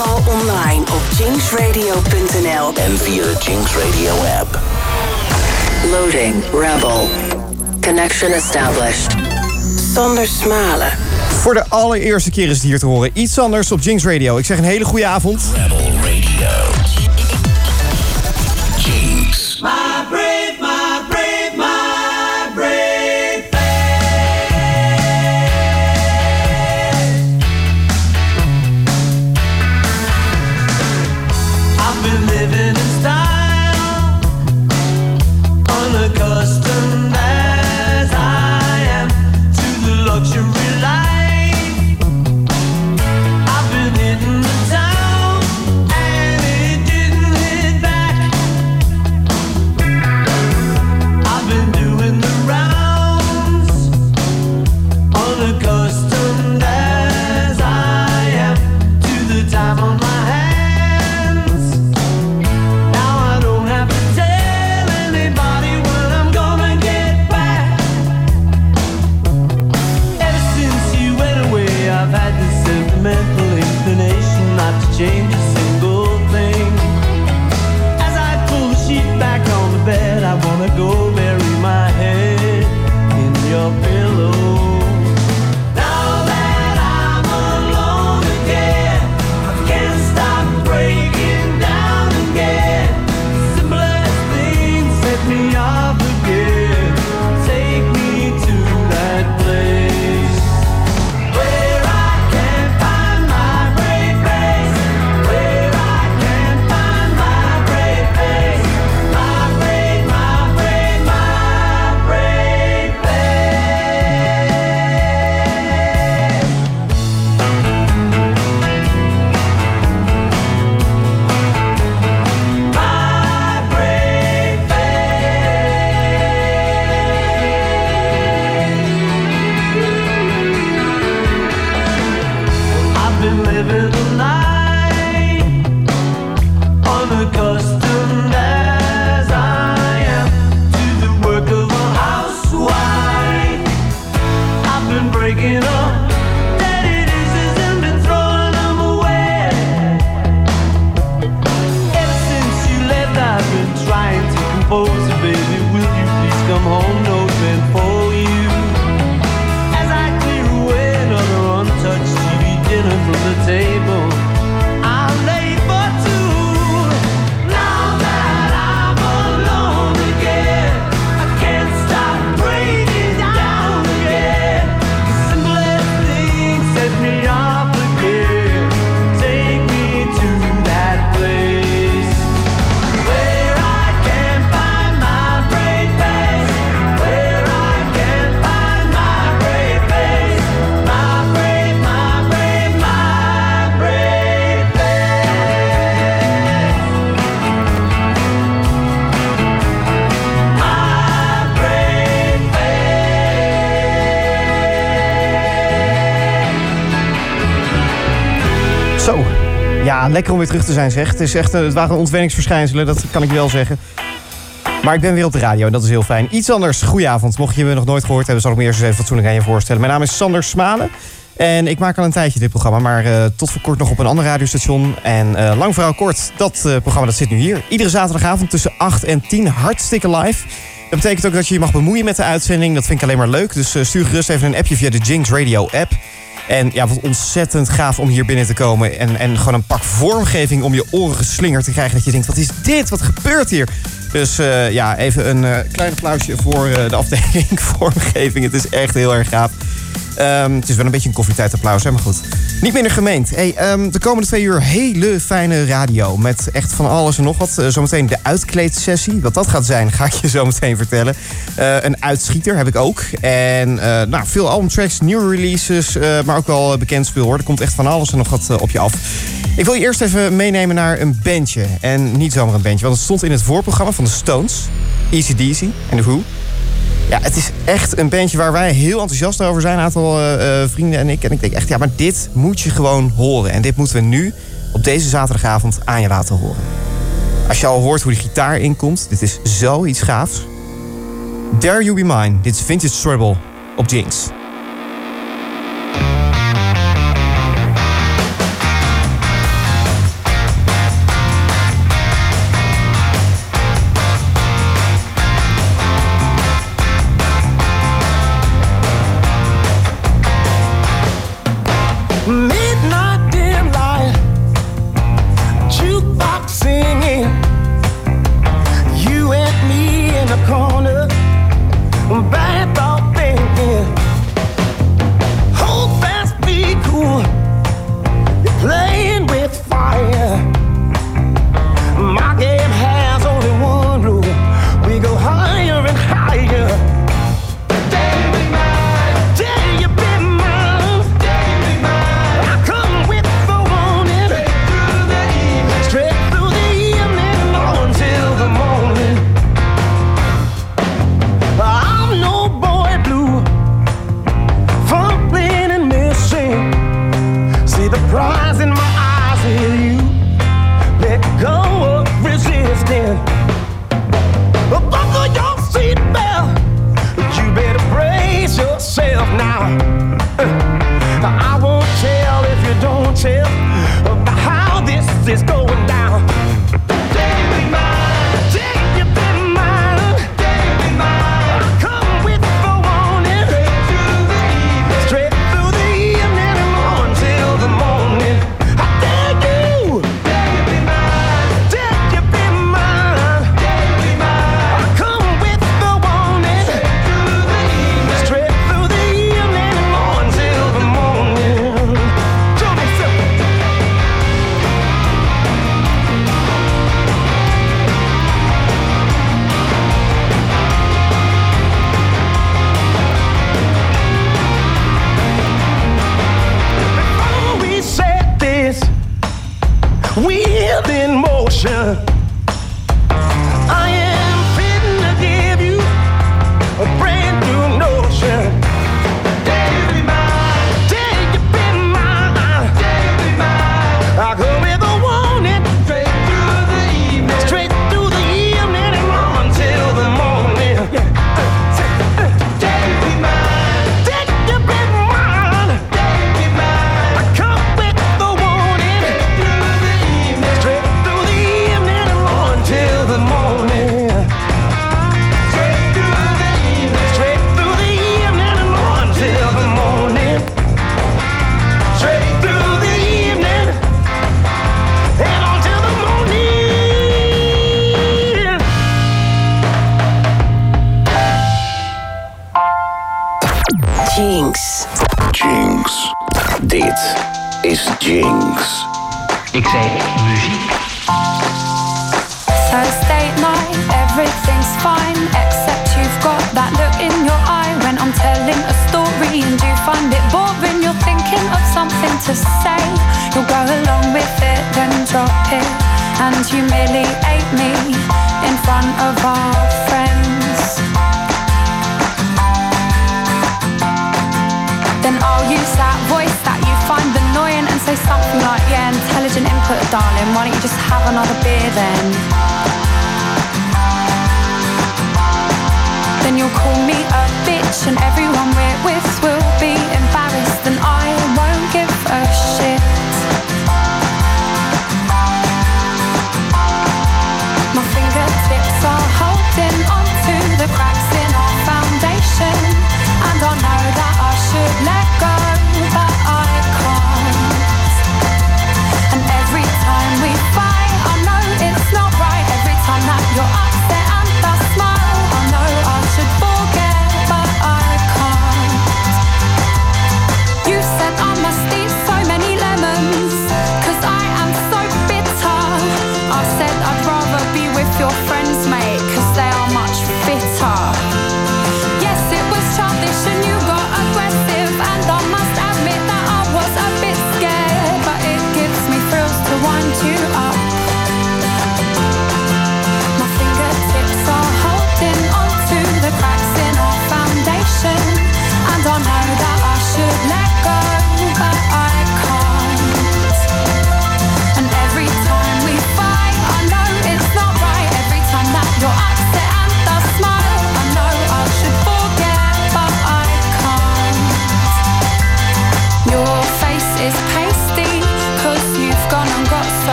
Overal online op jinxradio.nl en via de Jinx Radio app. Loading Rebel. Connection established. Sander Smalen. Voor de allereerste keer is het hier te horen. Iets anders op Jinx Radio. Ik zeg een hele goede avond. Rebel lekker om weer terug te zijn, zeg. Het, is echt, eh, het waren ontwenningsverschijnselen, dat kan ik wel zeggen. Maar ik ben weer op de radio en dat is heel fijn. Iets anders, goedenavond. Mocht je me nog nooit gehoord hebben, zal ik me eerst eens even fatsoenlijk aan je voorstellen. Mijn naam is Sander Smalen. En ik maak al een tijdje dit programma, maar eh, tot voor kort nog op een ander radiostation. En eh, lang verhaal kort, dat programma dat zit nu hier. Iedere zaterdagavond tussen 8 en 10, hartstikke live. Dat betekent ook dat je je mag bemoeien met de uitzending. Dat vind ik alleen maar leuk. Dus eh, stuur gerust even een appje via de Jinx Radio app. En ja, wat ontzettend gaaf om hier binnen te komen. En, en gewoon een pak vormgeving om je oren geslingerd te krijgen. Dat je denkt, wat is dit? Wat gebeurt hier? Dus eh, ja, even een eh, klein applausje voor de afdeling vormgeving. Het is echt heel erg gaaf. Ehm, het is wel een beetje een koffietijdapplaus, hè, maar goed. Niet minder gemeend. Hey, ehm, de komende twee uur hele fijne radio. Met echt van alles en nog wat. Eh, zometeen de uitkleedsessie. Wat dat gaat zijn, ga ik je zo meteen vertellen. Eh, een uitschieter heb ik ook. En eh, nou, veel albumtracks, nieuwe releases. maar ook wel bekend spul hoor. Er komt echt van alles en nog wat op je af. Ik wil je eerst even meenemen naar een bandje. En niet zomaar een bandje, want het stond in het voorprogramma van de Stones. Easy Deasy en The Who. Ja, het is echt een bandje waar wij heel enthousiast over zijn. Een aantal eh, eh, vrienden en ik. En ik denk echt, ja, maar dit moet je gewoon horen. En dit moeten we nu op deze zaterdagavond aan je laten horen. Als je al hoort hoe de gitaar inkomt, dit is zoiets gaafs. Dare You Be Mine, dit is Vintage Trouble op Jinx.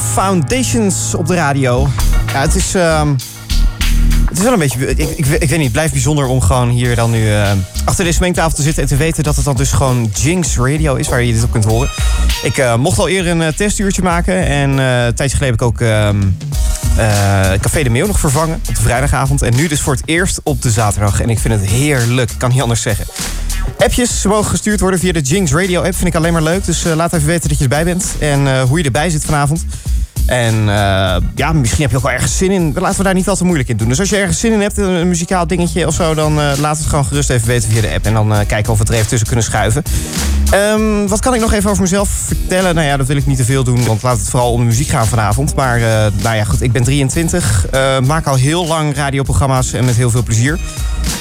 Foundations op de radio. Ja, het is, ehm, het is wel een beetje... Ik, ik, ik weet niet, het blijft bijzonder om gewoon hier dan nu eh, achter deze mengtafel te zitten... en te weten dat het dan dus gewoon Jinx Radio is, waar je dit op kunt horen. Ik eh, mocht al eerder een eh, testuurtje maken en een tijdje geleden heb ik ook... ehm, eh, Café de Meeuw nog vervangen op de vrijdagavond. En nu dus voor het eerst op de zaterdag. En ik vind het heerlijk, kan niet anders zeggen. Appjes mogen gestuurd worden via de Jinx Radio app. Vind ik alleen maar leuk. Dus eh, laat even weten dat je erbij bent. En eh, hoe je erbij zit vanavond. En eh, ja, misschien heb je ook wel ergens zin in. Laten we daar niet al te moeilijk in doen. Dus als je ergens zin in hebt, een, een muzikaal dingetje of zo... dan laat het gewoon gerust even weten via de app. En dan kijken of we het er even tussen kunnen schuiven. Ehm, wat kan ik nog even over mezelf vertellen? Nou ja, dat wil ik niet te veel doen, want laat het vooral om de muziek gaan vanavond. Maar nou ja, goed, ik ben 23. eh, maak al heel lang radioprogramma's en met heel veel plezier.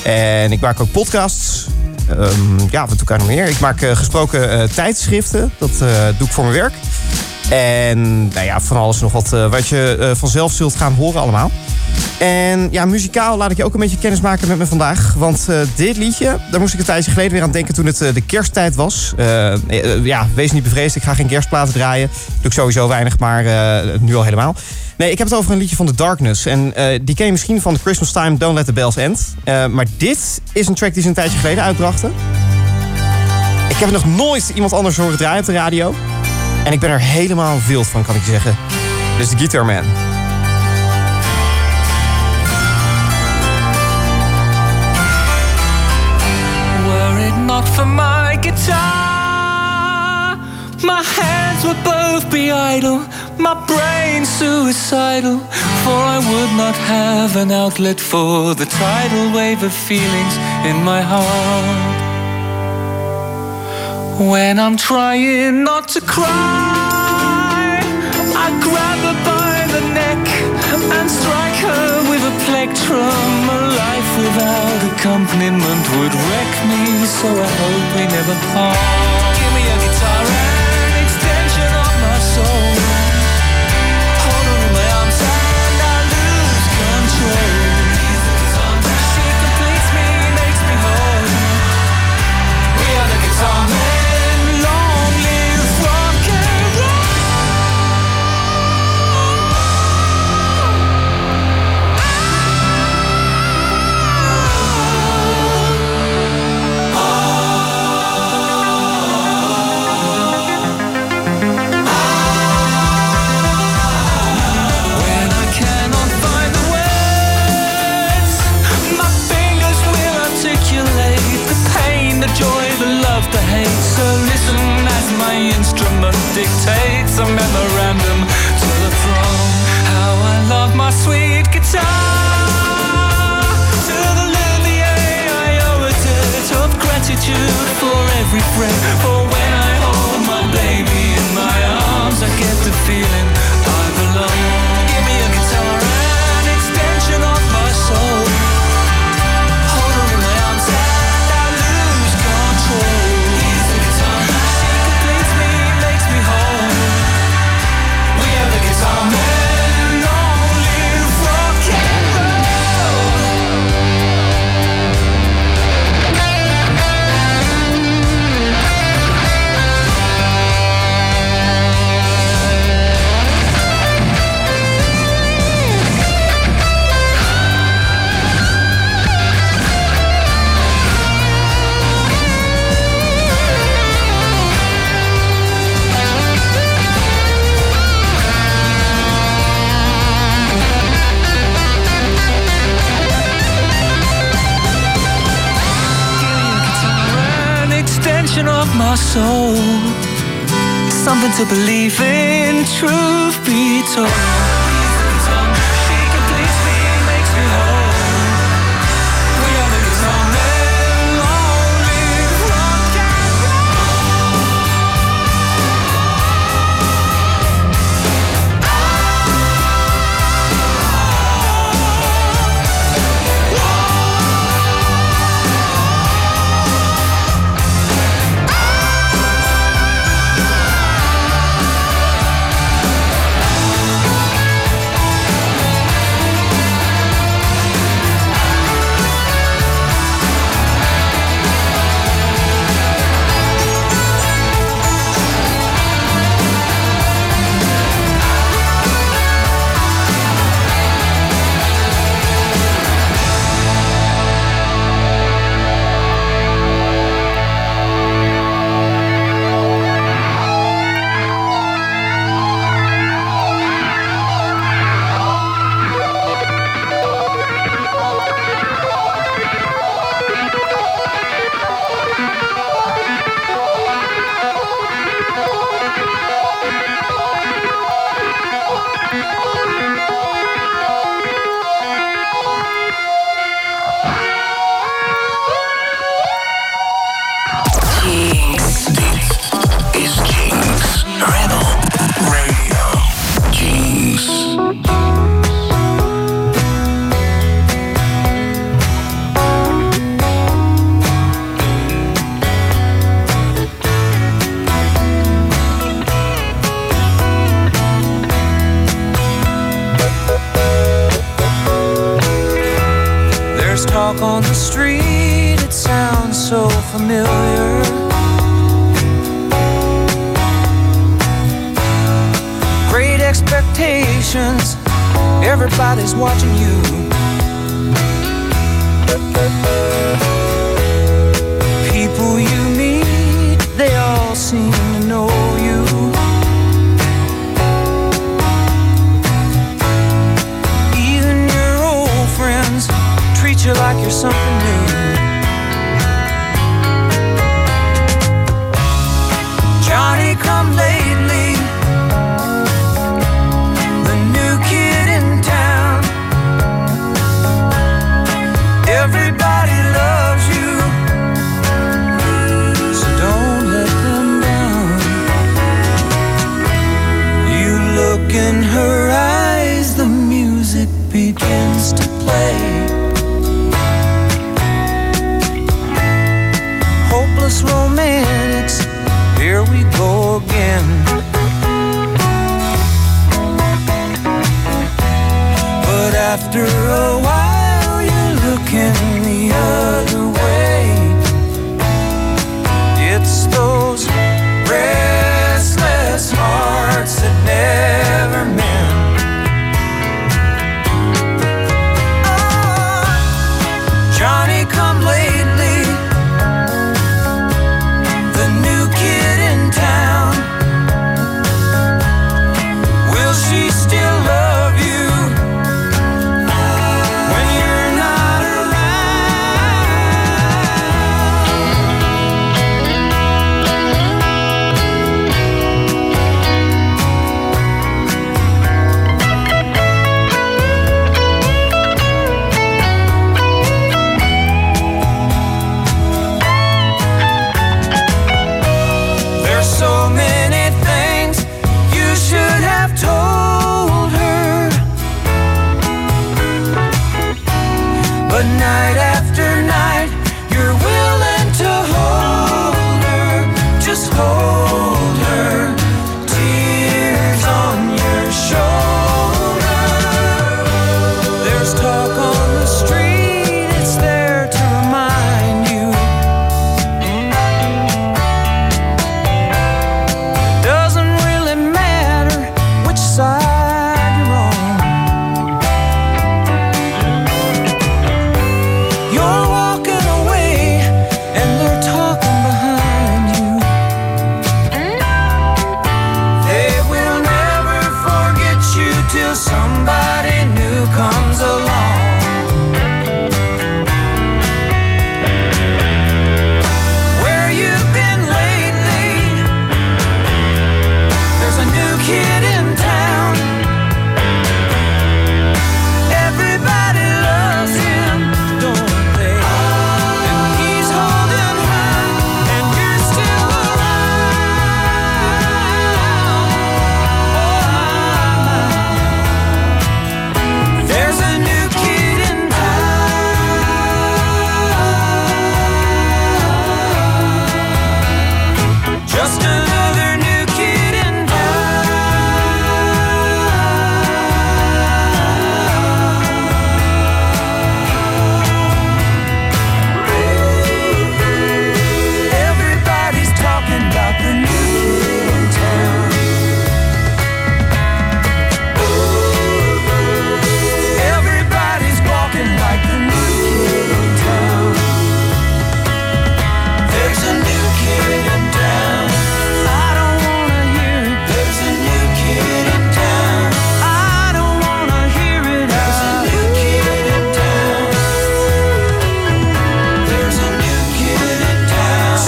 En ik maak ook podcasts. Ehm, ja, wat doe ik nog meer? Ik maak eh, gesproken eh, tijdschriften. Dat eh, doe ik voor mijn werk. En nou ja, van alles nog wat, eh, wat je eh, vanzelf zult gaan horen allemaal. En ja, muzikaal laat ik je ook een beetje kennis maken met me vandaag. Want eh, dit liedje, daar moest ik een tijdje geleden weer aan denken toen het de kersttijd was. Ja, wees niet bevreesd, ik ga geen kerstplaten draaien. Doe ik sowieso weinig, maar nu al helemaal. Nee, ik heb het over een liedje van The Darkness. En die ken je misschien van The Christmas Time, Don't Let the Bells End. Maar dit is een track die ze een tijdje geleden uitbrachten. Ik heb nog nooit iemand anders horen draaien op de radio. En ik ben er helemaal wild van, kan ik zeggen. Dus de Guitar Man. Were it not for my guitar, my hands would both be idle, my brain suicidal. For I would not have an outlet for the tidal wave of feelings in my heart. When I'm trying not to cry, I grab her by the neck and strike her with a plectrum. A life without accompaniment would wreck me, so I hope we never part. My instrument dictates a memorandum to the throne. How I love my sweet guitar. To the Lumiere I owe a debt of gratitude for every breath. For when I hold my baby in my arms, I get the feeling my soul. Something to believe in, truth be told.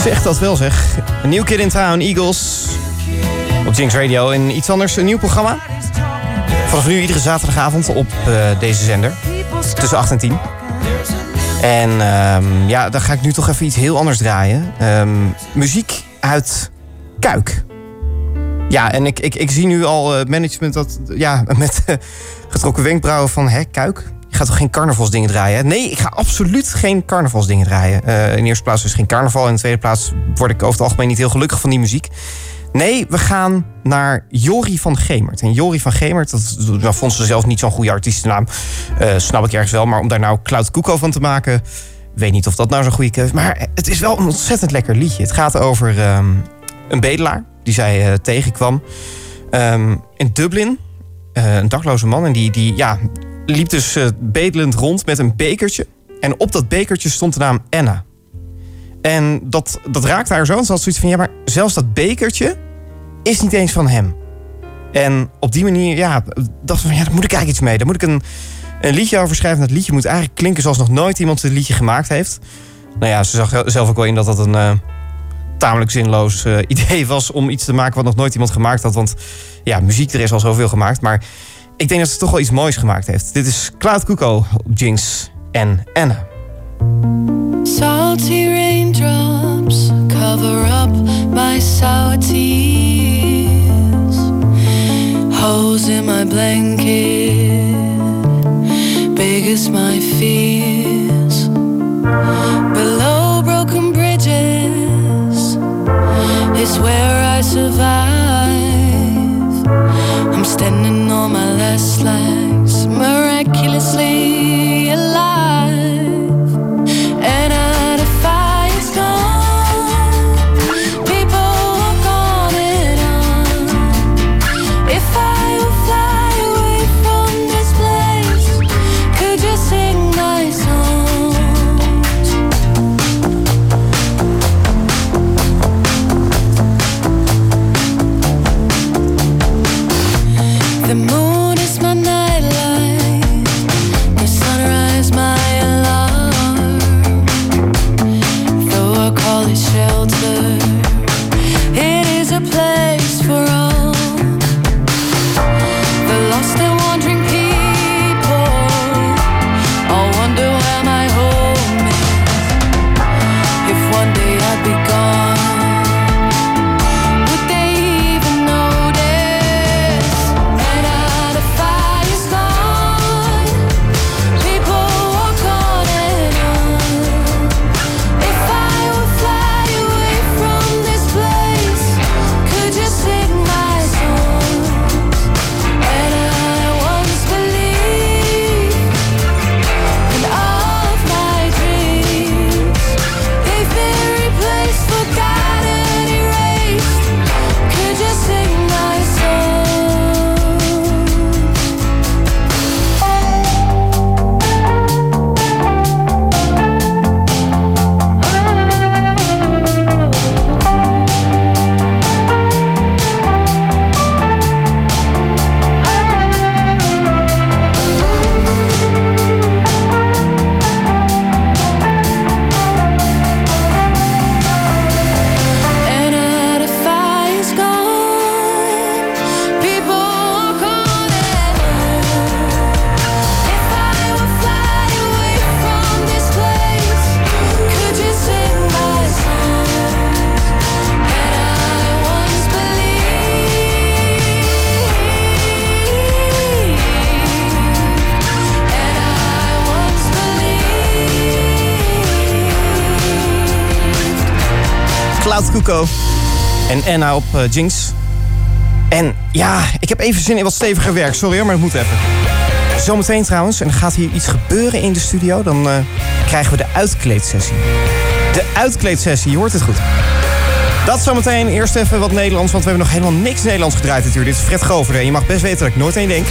Zeg dat wel zeg. Een nieuw Kid in Town, Eagles. Op Jinx Radio. En iets anders, een nieuw programma. Vanaf nu iedere zaterdagavond op eh, deze zender. Tussen 8 en 10. En ehm, ja, dan ga ik nu toch even iets heel anders draaien. Ehm, muziek uit Kuik. Ja, en ik, ik, ik zie nu al eh, management dat, ja, met eh, getrokken wenkbrauwen van, hè, Kuik? Je gaat toch geen carnavalsdingen draaien? Nee, ik ga absoluut geen carnavalsdingen draaien. Eh, in de eerste plaats is geen carnaval. In de tweede plaats word ik over het algemeen niet heel gelukkig van die muziek. Nee, we gaan naar Jori van Gemert. En Jori van Gemert, dat, vond ze zelf niet zo'n goede artiestennaam. Eh, snap ik ergens wel, maar om daar nou Cloud Cuckoo van te maken... weet niet of dat nou zo'n goede keuze is. Maar het is wel een ontzettend lekker liedje. Het gaat over ehm, een bedelaar die zij eh, tegenkwam. Ehm, in Dublin een dakloze man. En die, die ja, liep dus eh, bedelend rond met een bekertje. En op dat bekertje stond de naam Anna. En dat, dat raakte haar zo. En ze had zoiets van, ja, maar zelfs dat bekertje is niet eens van hem. En op die manier, ja, dacht ze van, ja, daar moet ik eigenlijk iets mee. Daar moet ik een, een liedje over schrijven. En dat liedje moet eigenlijk klinken zoals nog nooit iemand een liedje gemaakt heeft. Nou ja, ze zag zelf ook wel in dat dat een eh, tamelijk zinloos eh, idee was... om iets te maken wat nog nooit iemand gemaakt had. Want ja, muziek, er is al zoveel gemaakt. Maar ik denk dat ze toch wel iets moois gemaakt heeft. Dit is Cloud Cuckoo Jinx en Anna. Salty raindrops cover up my sour tears. Holes in my blanket, big as my fears. Below broken bridges is where I survive. I'm standing on my last legs, miraculously en Anna op eh, Jinx. En ja, ik heb even zin in wat steviger werk. Sorry hoor, maar het moet even. Zometeen trouwens, en er gaat hier iets gebeuren in de studio... dan eh, krijgen we de uitkleedsessie. De uitkleedsessie, je hoort het goed. Dat zometeen. Eerst even wat Nederlands, want we hebben nog helemaal niks Nederlands gedraaid natuurlijk. Dit is Fred Goverde en je mag best weten dat ik nooit één denk.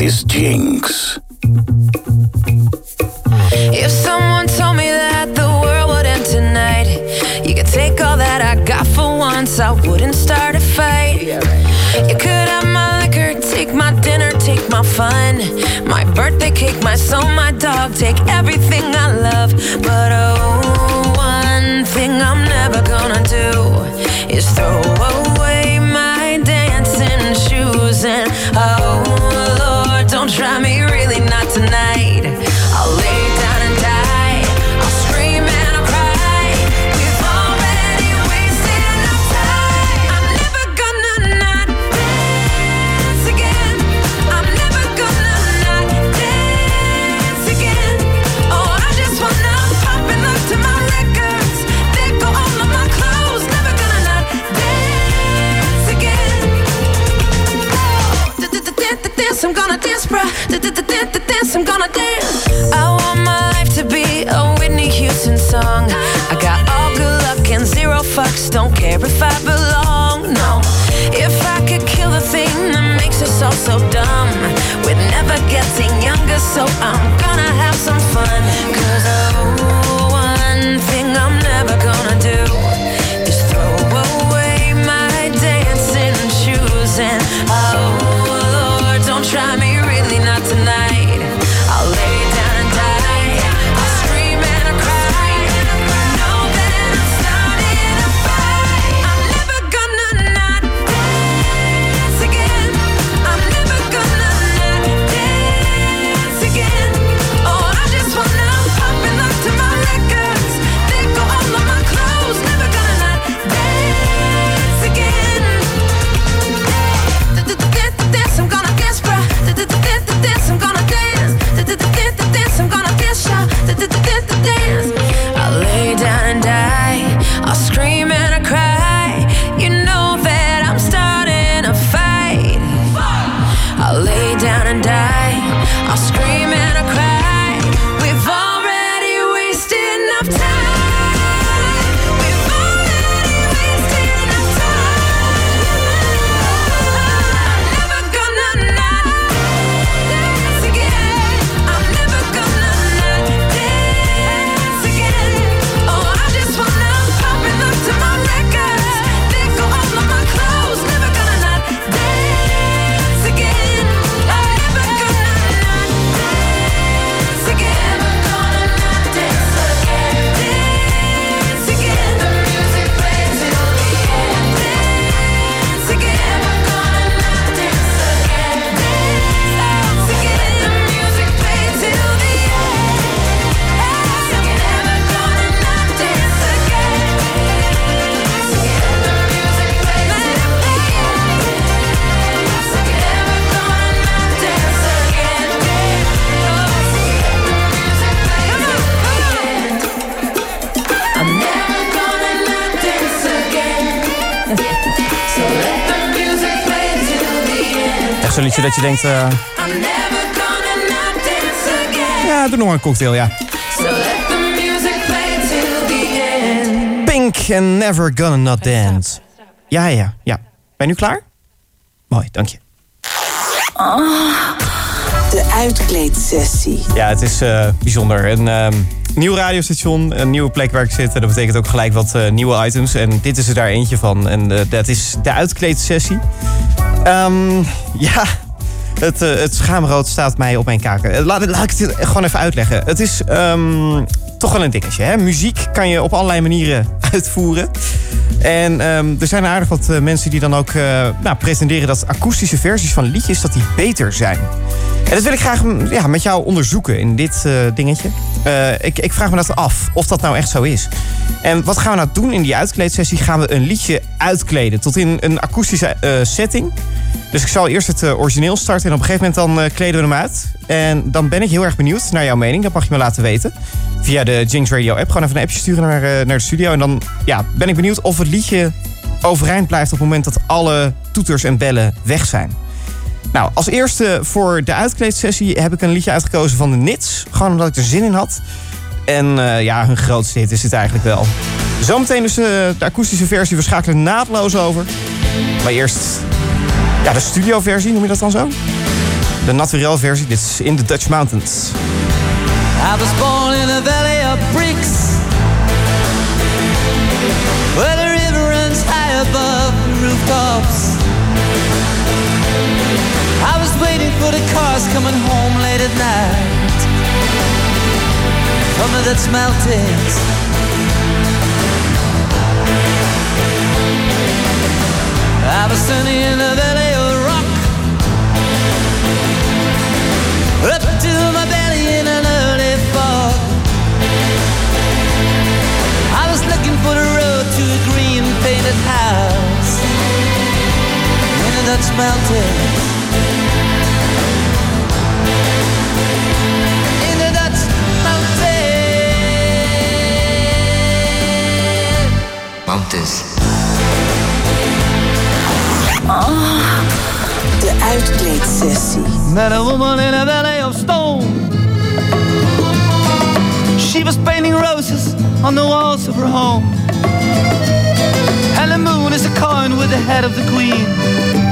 Dit is Jinx. If someone told me that the world would end tonight, you could take all that I got for once, I wouldn't start a fight. You could have my liquor, take my dinner, take my fun, my birthday cake, my soul, my dog, take everything I love. But oh, one thing I'm never gonna do is throw away try me, really not tonight. Bruh. Dance, I'm gonna dance. I want my life to be a Whitney Houston song. I got all good luck and zero fucks. Don't care if I belong. No, if I could kill the thing that makes us all so dumb, we're never getting younger, so I'm gonna have some fun. Echt zo'n liedje dat je denkt, eh, I'm never gonna not dance again. ja, doe nog maar een cocktail, ja. Pink and Never Gonna Not Dance. Ja, ja, ja. Ben je nu klaar? Mooi, dank je. De uitkleedsessie. Ja, het is eh, bijzonder. Een ehm, nieuw radiostation, een nieuwe plek waar ik zit. En dat betekent ook gelijk wat eh, nieuwe items. En dit is er daar eentje van. En eh, dat is de uitkleedsessie. Ehm, ja, het, eh, het schaamrood staat mij op mijn kaken. Eh, Laat, laat ik het gewoon even uitleggen. Het is ehm, toch wel een dingetje. Hè? Muziek kan je op allerlei manieren uitvoeren. En ehm, er zijn aardig wat eh, mensen die dan ook eh, nou, pretenderen dat akoestische versies van liedjes dat die beter zijn. En dat wil ik graag mm, ja, met jou onderzoeken in dit eh, dingetje. Ik, ik vraag me dat af of dat nou echt zo is. En wat gaan we nou doen in die uitkleedsessie? Gaan we een liedje uitkleden tot in een akoestische setting. Dus ik zal eerst het origineel starten en op een gegeven moment dan kleden we hem uit. En dan ben ik heel erg benieuwd naar jouw mening. Dat mag je me laten weten. Via de Jinx Radio app. Gewoon even een appje sturen naar, naar de studio. En dan ja, ben ik benieuwd of het liedje overeind blijft op het moment dat alle toeters en bellen weg zijn. Nou, als eerste voor de uitkleedsessie heb ik een liedje uitgekozen van de Nits. Gewoon omdat ik er zin in had. En eh, ja, hun grootste hit is het eigenlijk wel. Zometeen dus eh, de akoestische versie. We schakelen naadloos over. Maar eerst Ja, de studioversie, noem je dat dan zo? De naturel versie, dit is In the Dutch Mountains. I was born in a valley of rooftops I was waiting for the cars coming home late at night. The Dutch mountains. I was standing in a valley of rock. Up to my belly in an early fog. I was looking for the road to a green painted house In the Dutch mountains In the Dutch mountains Mountains. De uitkleedsessie. Met a woman in a valley of stone. She was painting roses on the walls of her home. And the moon is a coin with the head of the queen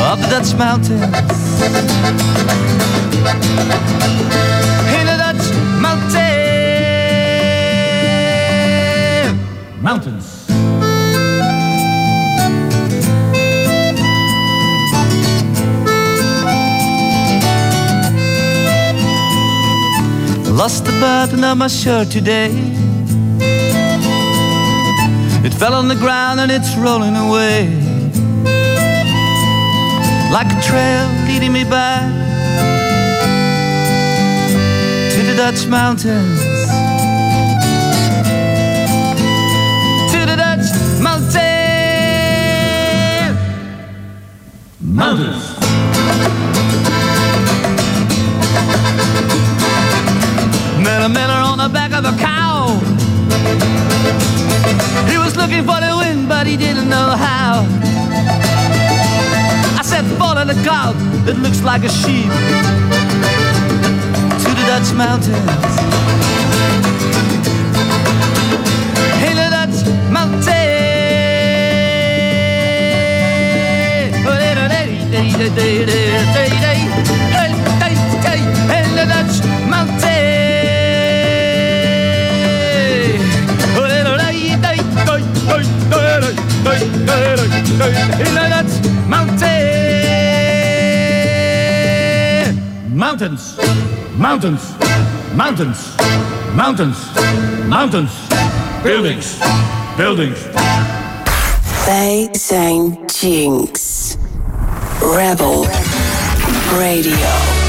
of the Dutch mountains. In the Dutch mountains. Mountains. Lost the button of my shirt today. It fell on the ground and it's rolling away. Like a trail leading me back to the Dutch mountains. To the Dutch mountains. Mountains. Met a miller on the back of a cow. He was looking for the wind, but he didn't know how. I said, follow the cloud that looks like a sheep to the Dutch mountains. In the Dutch mountains. In the Dutch mountains. Mountains, mountains, mountains, mountains, mountains, buildings, buildings. Wij zijn Jinx. Rebel Radio.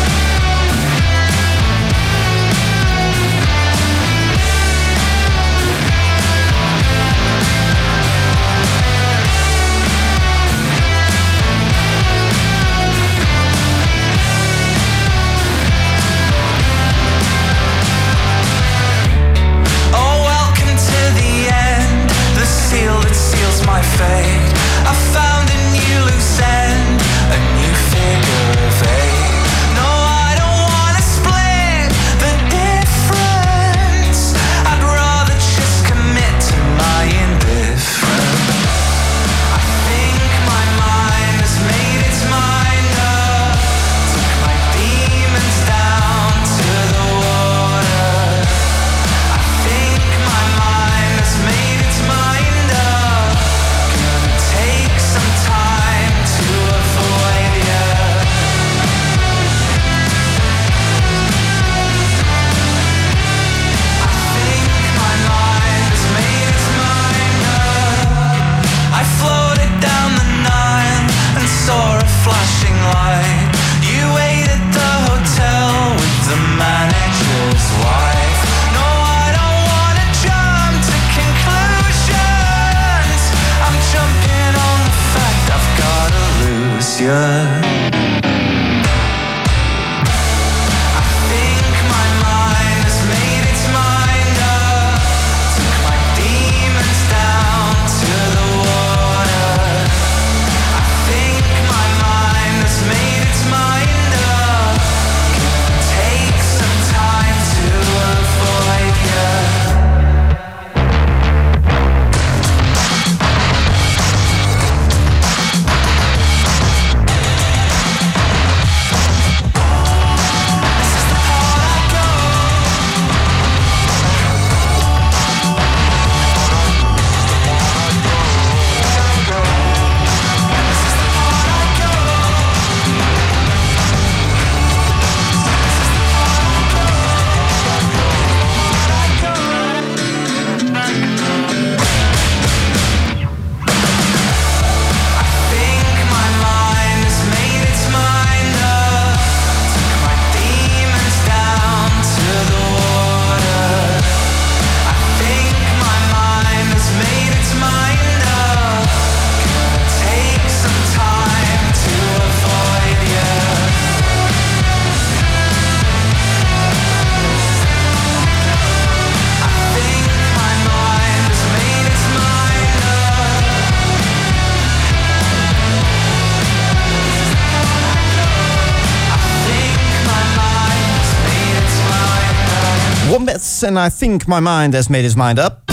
Wombats, and I think my mind has made his mind up.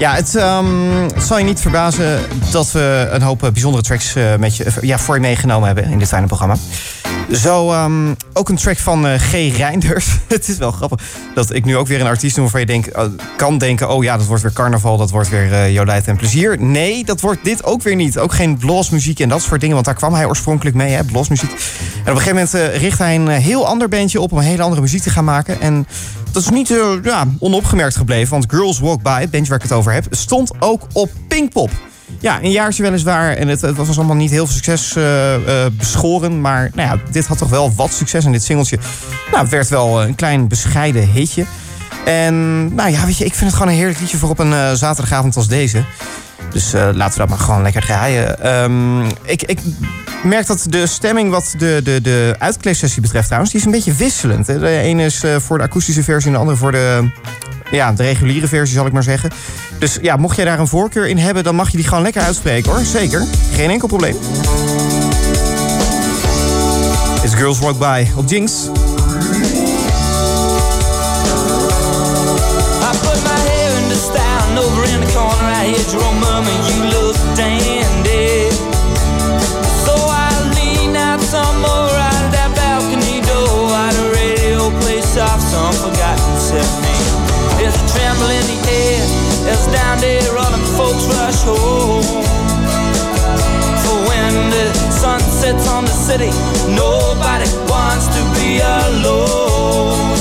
Ja, het, het zal je niet verbazen dat we een hoop eh, bijzondere tracks eh, met je, ja, voor je meegenomen hebben in dit fijne programma. Zo ehm, ook een track van eh, G. Reinders. het is wel grappig dat ik nu ook weer een artiest noem waarvan je denk, kan denken... oh ja, dat wordt weer carnaval, dat wordt weer uh, Jolijt en plezier. Nee, dat wordt dit ook weer niet. Ook geen bluesmuziek en dat soort dingen, want daar kwam hij oorspronkelijk mee, hè, bluesmuziek. En op een gegeven moment richt hij een heel ander bandje op om een hele andere muziek te gaan maken. En dat is niet eh, ja, onopgemerkt gebleven, want Girls Walk By, het bandje waar ik het over heb, stond ook op Pinkpop. Ja, een jaartje weliswaar. En het, het was allemaal niet heel veel succes eh, eh, beschoren. Maar nou ja, dit had toch wel wat succes. En dit singeltje nou, werd wel een klein bescheiden hitje. En nou ja, weet je, ik vind het gewoon een heerlijk liedje voor op een eh, zaterdagavond als deze. Dus eh, laten we dat maar gewoon lekker draaien. Ehm, ik, ik merk dat de stemming wat de, de, de uitkleedsessie betreft trouwens... die is een beetje wisselend. De ene is eh, voor de akoestische versie en de andere voor de, ja, de reguliere versie, zal ik maar zeggen. Dus ja, mocht jij daar een voorkeur in hebben... dan mag je die gewoon lekker uitspreken hoor. Zeker. Geen enkel probleem. It's Girls Walk By op Jinx. Home. For when the sun sets on the city, nobody wants to be alone.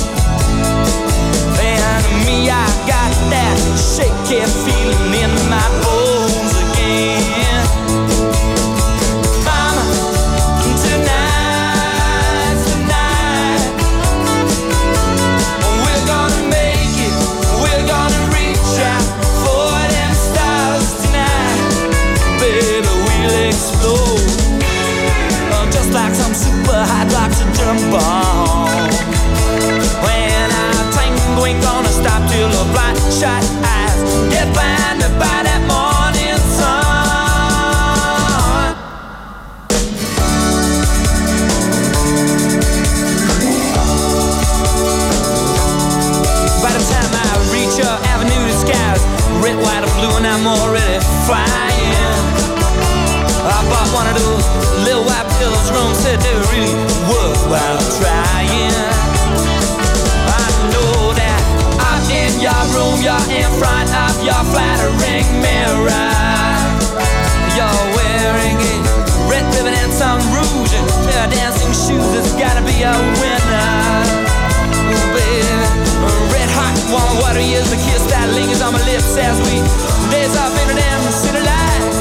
And me, I got that shaky feeling I'm already flying. I bought one of those little white pills. Rome said they were really worthwhile trying. I know that I'm in your room, you're in front of your flattering mirror. You're wearing a red ribbon and some rouge and pair of dancing shoes. It's gotta be a winner. Baby, red hot warm water is the kiss that lingers on my lips as we days I've been an city light.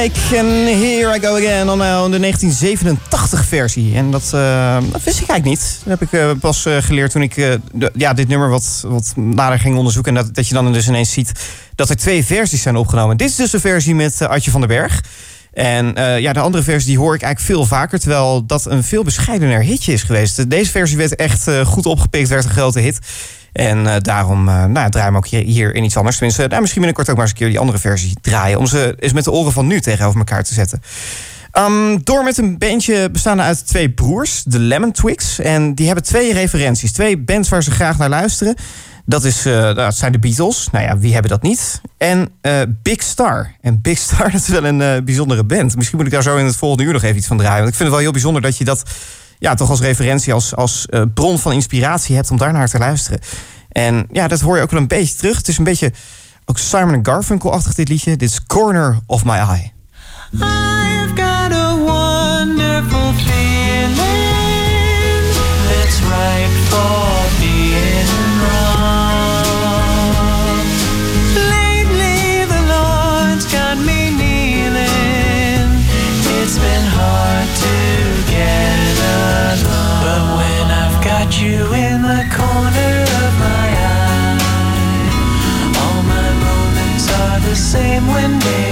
Whitesnake en Here I Go Again. Allemaal in de 1987 versie. En dat, eh, dat wist ik eigenlijk niet. Dat heb ik eh, pas eh, geleerd toen ik eh, de- ja, dit nummer wat, wat nader ging onderzoeken. En dat, dat je dan dus ineens ziet dat er twee versies zijn opgenomen. Dit is dus de versie met eh, Artje van den Berg. En eh, ja, de andere versie die hoor ik eigenlijk veel vaker. Terwijl dat een veel bescheidener hitje is geweest. Deze versie werd echt eh, goed opgepikt, werd een grote hit. En eh, daarom eh, nou, draaien we ook hier, in iets anders. Tenminste, nou, misschien binnenkort ook maar eens een keer die andere versie draaien. Om ze eens met de oren van nu tegenover elkaar te zetten. Ehm, door met een bandje bestaande uit twee broers, de Lemon Twigs. En die hebben twee referenties. Twee bands waar ze graag naar luisteren. Dat, is, eh, nou, dat zijn de Beatles. Nou ja, wie hebben dat niet? En Big Star. En Big Star, dat is wel een bijzondere band. Misschien moet ik daar zo in het volgende uur nog even iets van draaien. Want ik vind het wel heel bijzonder dat je dat ja, toch als referentie, als, als eh, bron van inspiratie hebt om daar naar te luisteren. En ja, dat hoor je ook wel een beetje terug. Het is een beetje ook Simon Garfunkel-achtig dit liedje. Dit is Corner of My Eye. I've got a wonderful same when day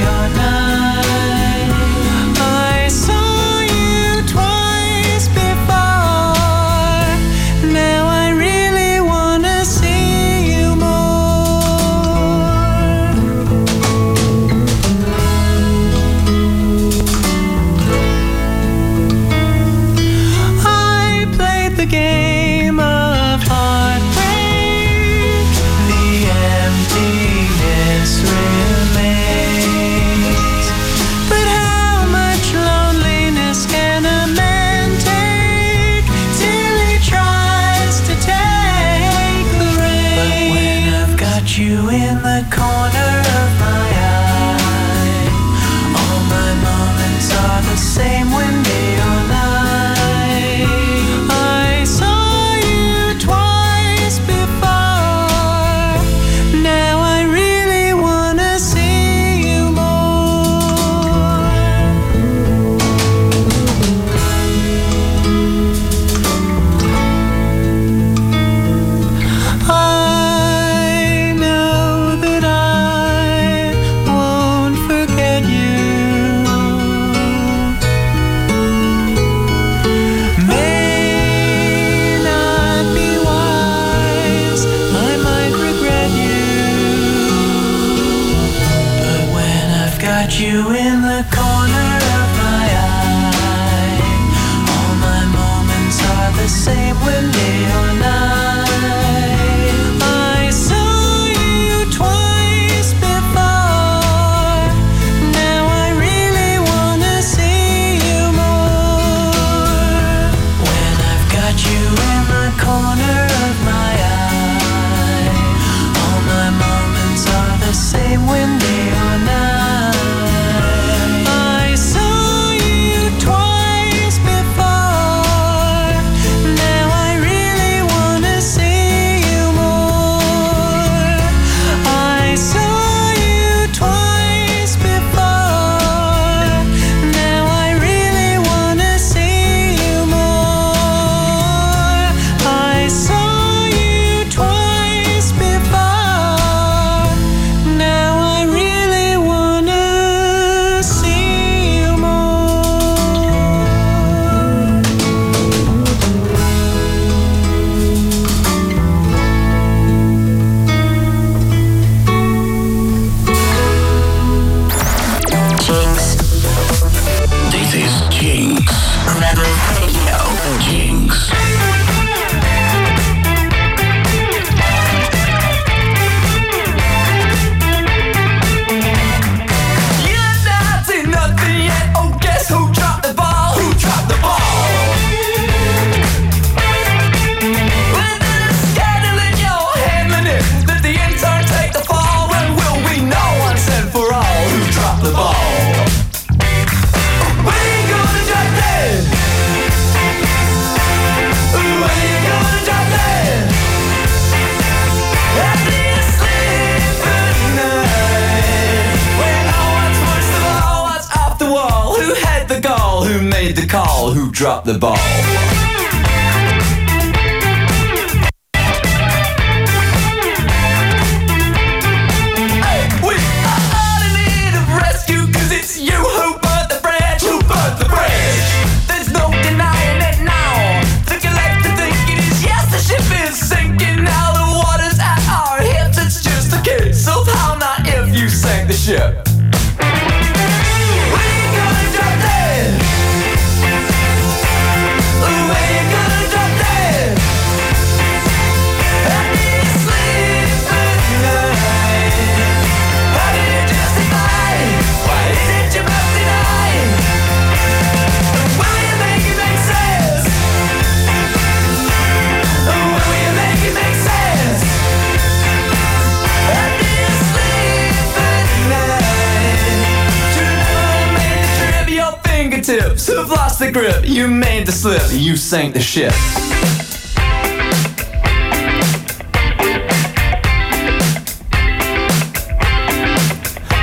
have lost the grip. You made the slip, you sank the ship.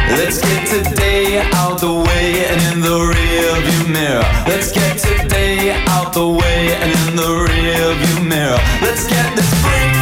Let's get today out the way and in the rear view mirror. Let's get today out the way and in the rear view mirror. Let's get this freak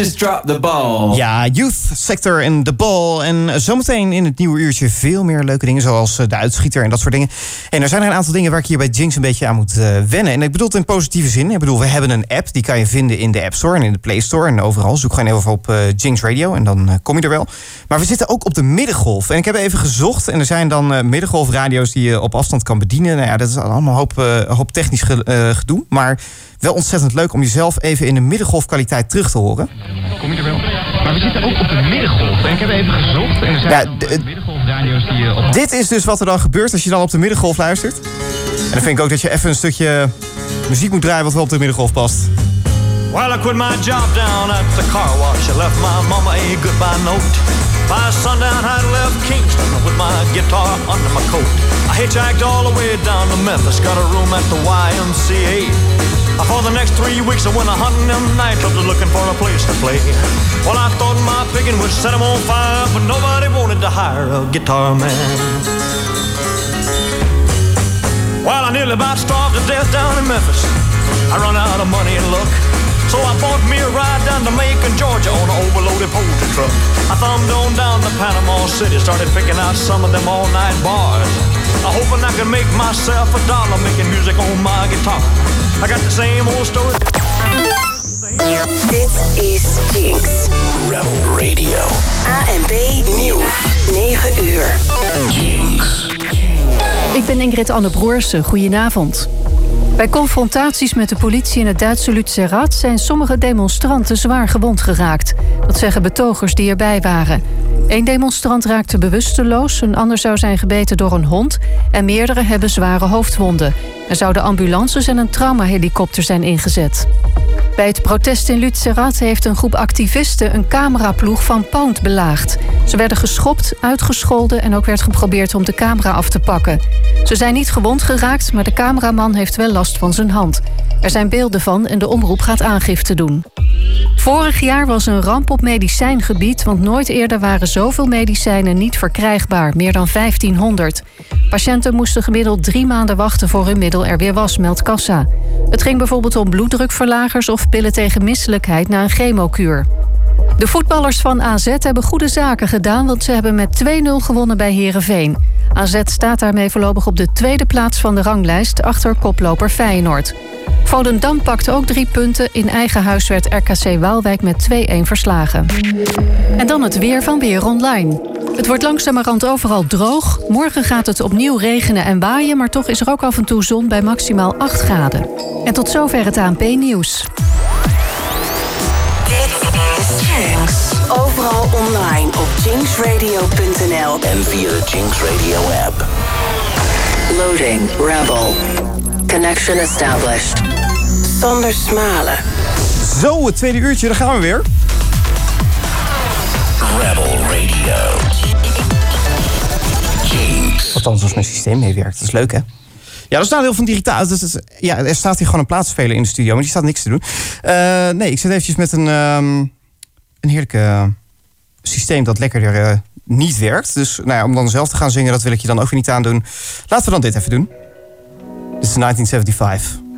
just dropped the ball. Ja, Youth Sector en de Ball. En zometeen in het nieuwe uurtje veel meer leuke dingen... zoals eh, de uitschieter en dat soort dingen. En er zijn er een aantal dingen waar ik hier bij Jinx een beetje aan moet eh, wennen. En ik bedoel het in positieve zin. Ik bedoel, we hebben een app, die kan je vinden in de App Store... en in de Play Store en overal. Zoek gewoon even op eh, Jinx Radio en dan eh, kom je er wel. Maar we zitten ook op de middengolf. En ik heb even gezocht en er zijn dan eh, middengolfradio's... die je op afstand kan bedienen. Nou ja, dat is allemaal een hoop, eh, hoop technisch ge- eh, gedoe. Maar wel ontzettend leuk om jezelf even in de middengolfkwaliteit terug te horen. Kom je er wel? Maar we zitten ook op de middengolf. En ik heb even gezocht. En er zijn Ja, ook, d- eh, middengolfradio's die je op... Dit is dus wat er dan gebeurt als je dan op de middengolf luistert. En dan vind ik ook dat je even een stukje muziek moet draaien wat wel op de middengolf past. Well, I quit my job down at the car wash. I left my mama a goodbye note. By sundown, I left Kingston with my guitar under my coat. I hitchhiked all the way down to Memphis, got a room at the YMCA. Uh, For the next three weeks, I went a hunting them nightclubs looking for a place to play. Well, I thought my picking would set 'em on fire, but nobody wanted to hire a guitar man. Well, I nearly about starved to death down in Memphis. I run out of money and luck. So I bought me a ride down to Macon, Georgia on an overloaded poultry truck. I thumbed on down to Panama City, started picking out some of them all-night bars. I hoping I could make myself a dollar making music on my guitar. I got the same old story. Dit is Jinx. Rebel Radio. A en B nieuws. 9 uur. Jinx. Ik ben Ingrid Anne Broersen. Goedenavond. Bij confrontaties met de politie in het Duitse Lutzerat zijn sommige demonstranten zwaar gewond geraakt. Dat zeggen betogers die erbij waren. Eén demonstrant raakte bewusteloos, een ander zou zijn gebeten door een hond en meerdere hebben zware hoofdwonden. Er zouden ambulances en een traumahelikopter zijn ingezet. Bij het protest in Lutzerat heeft een groep activisten een cameraploeg van Pound belaagd. Ze werden geschopt, uitgescholden en ook werd geprobeerd om de camera af te pakken. Ze zijn niet gewond geraakt, maar de cameraman heeft wel last van zijn hand. Er zijn beelden van en de omroep gaat aangifte doen. Vorig jaar was een ramp op medicijngebied, want nooit eerder waren zoveel medicijnen niet verkrijgbaar, meer dan 1500. Patiënten moesten gemiddeld drie maanden wachten voor hun middel er weer was, meldt Kassa. Het ging bijvoorbeeld om bloeddrukverlagers of pillen tegen misselijkheid na een chemokuur. De voetballers van AZ hebben goede zaken gedaan, want ze hebben met 2-0 gewonnen bij Herenveen. AZ staat daarmee voorlopig op de tweede plaats van de ranglijst... achter koploper Feyenoord. Volendam pakte ook drie punten. In eigen huis werd RKC Waalwijk met 2-1 verslagen. En dan het weer van Weer Online. Het wordt langzamerhand overal droog. Morgen gaat het opnieuw regenen en waaien... maar toch is er ook af en toe zon bij maximaal 8 graden. En tot zover het ANP-nieuws. Dit is Jinx. Overal online op jinxradio.nl En via de Jinx Radio app. Loading Rebel. Connection established. Sander Smalen. Zo, het tweede uurtje, daar gaan we weer. Rebel Radio. Jinx. Althans, als mijn systeem meewerkt. Dat is leuk, hè? Ja, dat is nadeel van digitaal. Dat is, ja, er staat hier gewoon een plaatspeler in de studio, maar die staat niks te doen. Eh, nee, ik zit eventjes met een, ehm, een heerlijk eh, systeem dat lekkerder eh, niet werkt. Dus nou ja, om dan zelf te gaan zingen, dat wil ik je dan ook weer niet aandoen. Laten we dan dit even doen. Dit is 1975.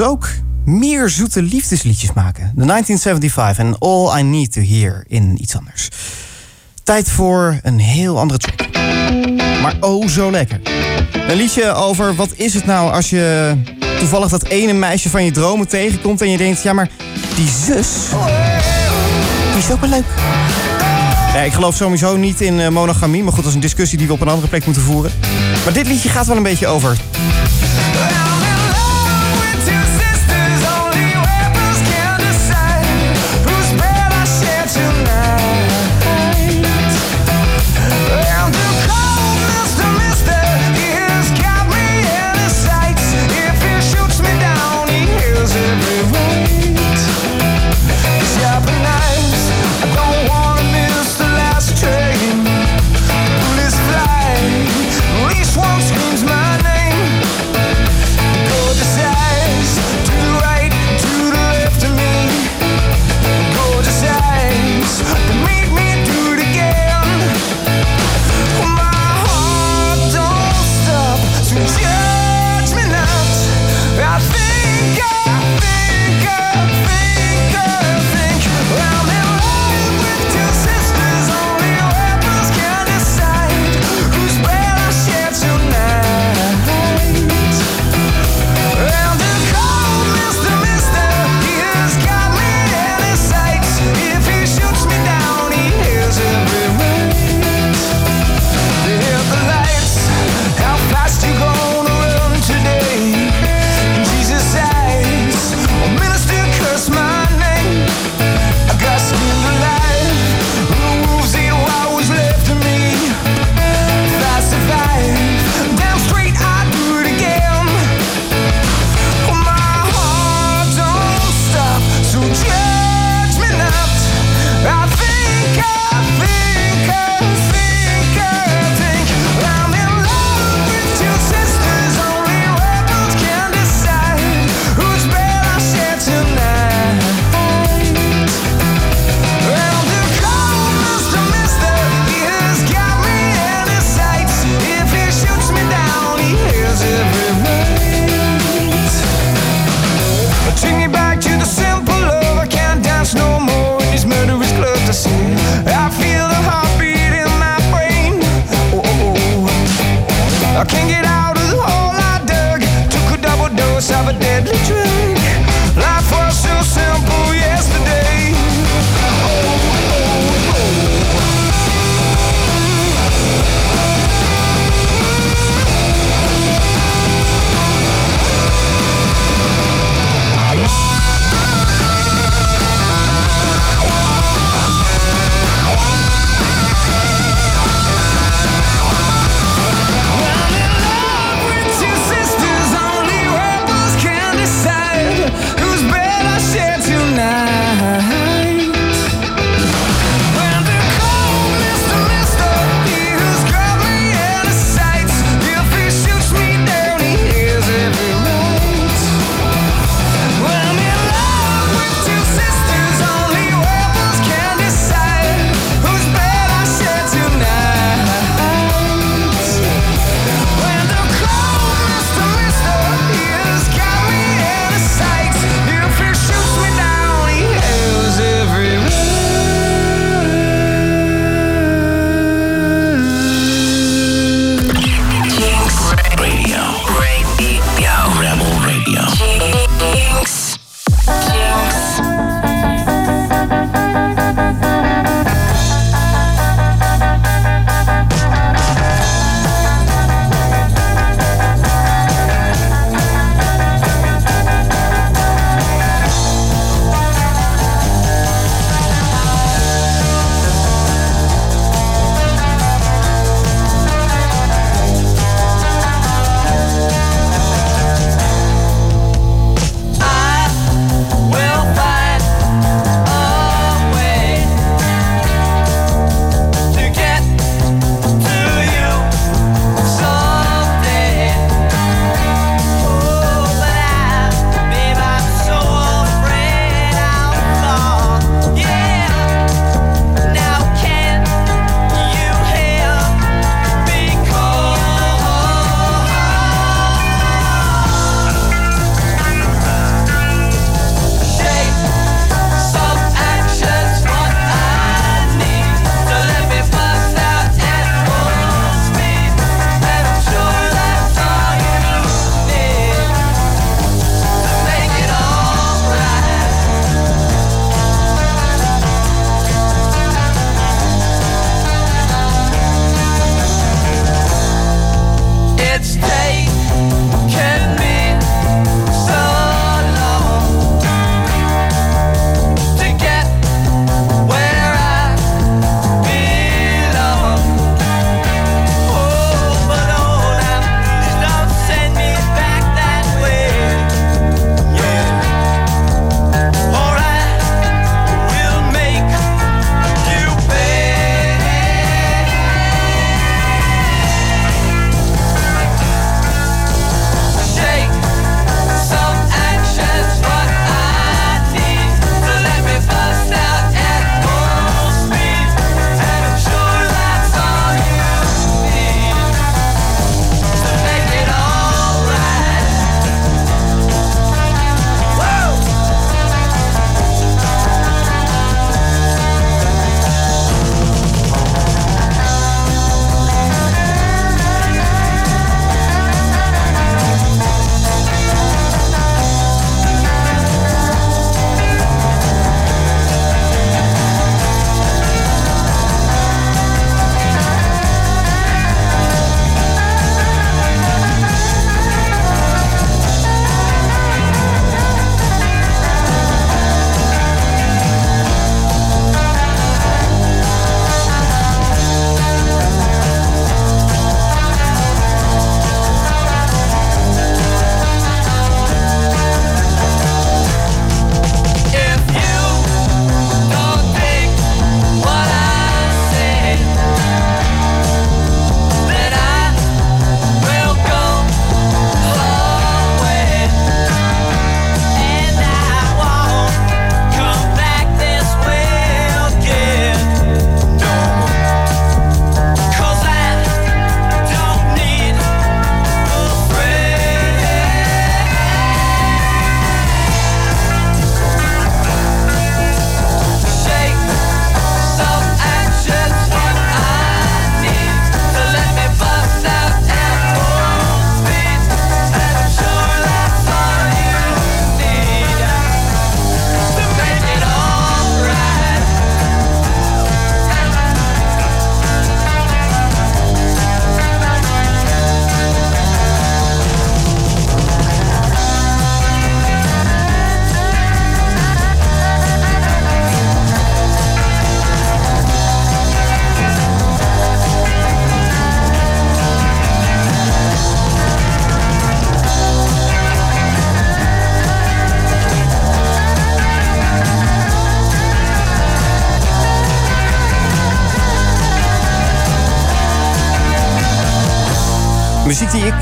Ze ook. Meer zoete liefdesliedjes maken. De 1975 en All I Need to Hear in iets anders. Tijd voor een heel andere track. Maar oh zo lekker. Een liedje over wat is het nou als je toevallig dat ene meisje van je dromen tegenkomt... en je denkt, ja maar die zus, die is ook wel leuk. Ja, ik geloof sowieso niet in eh, monogamie, maar goed, dat is een discussie die we op een andere plek moeten voeren. Maar dit liedje gaat wel een beetje over back to the.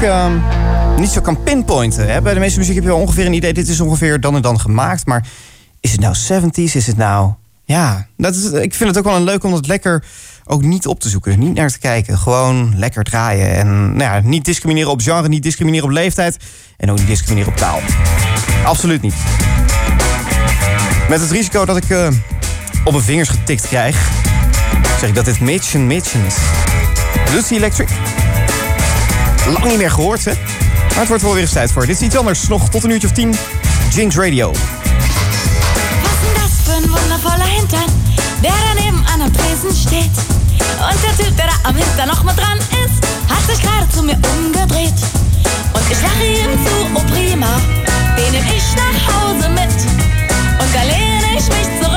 Ehm, niet zo kan pinpointen. Hè? Bij de meeste muziek heb je wel ongeveer een idee. Dit is ongeveer dan en dan gemaakt. Maar is het nou 70s? Is het nou. Ja, dat is, ik vind het ook wel een leuk om dat lekker ook niet op te zoeken. Niet naar te kijken. Gewoon lekker draaien. En nou ja, niet discrimineren op genre, niet discrimineren op leeftijd. En ook niet discrimineren op taal. Absoluut niet. Met het risico dat ik eh, op mijn vingers getikt krijg, zeg ik dat dit Mitch en Mitch is. Lucy Electric. Lang niet meer gehoord, hè? Maar het wordt wel weer eens tijd voor. Dit is iets anders. Nog tot een uurtje of tien. Jinx Radio. Was das für ein wundervoller Hintern, der daneben aan einem Tresen steht. Und der Typ, der da am Hintern noch mit dran ist, hat sich gerade zu mir umgedreht. Und ich lache ihm zu, oh prima, den nehm ich nach Hause mit. Und da lehne ich mich zu.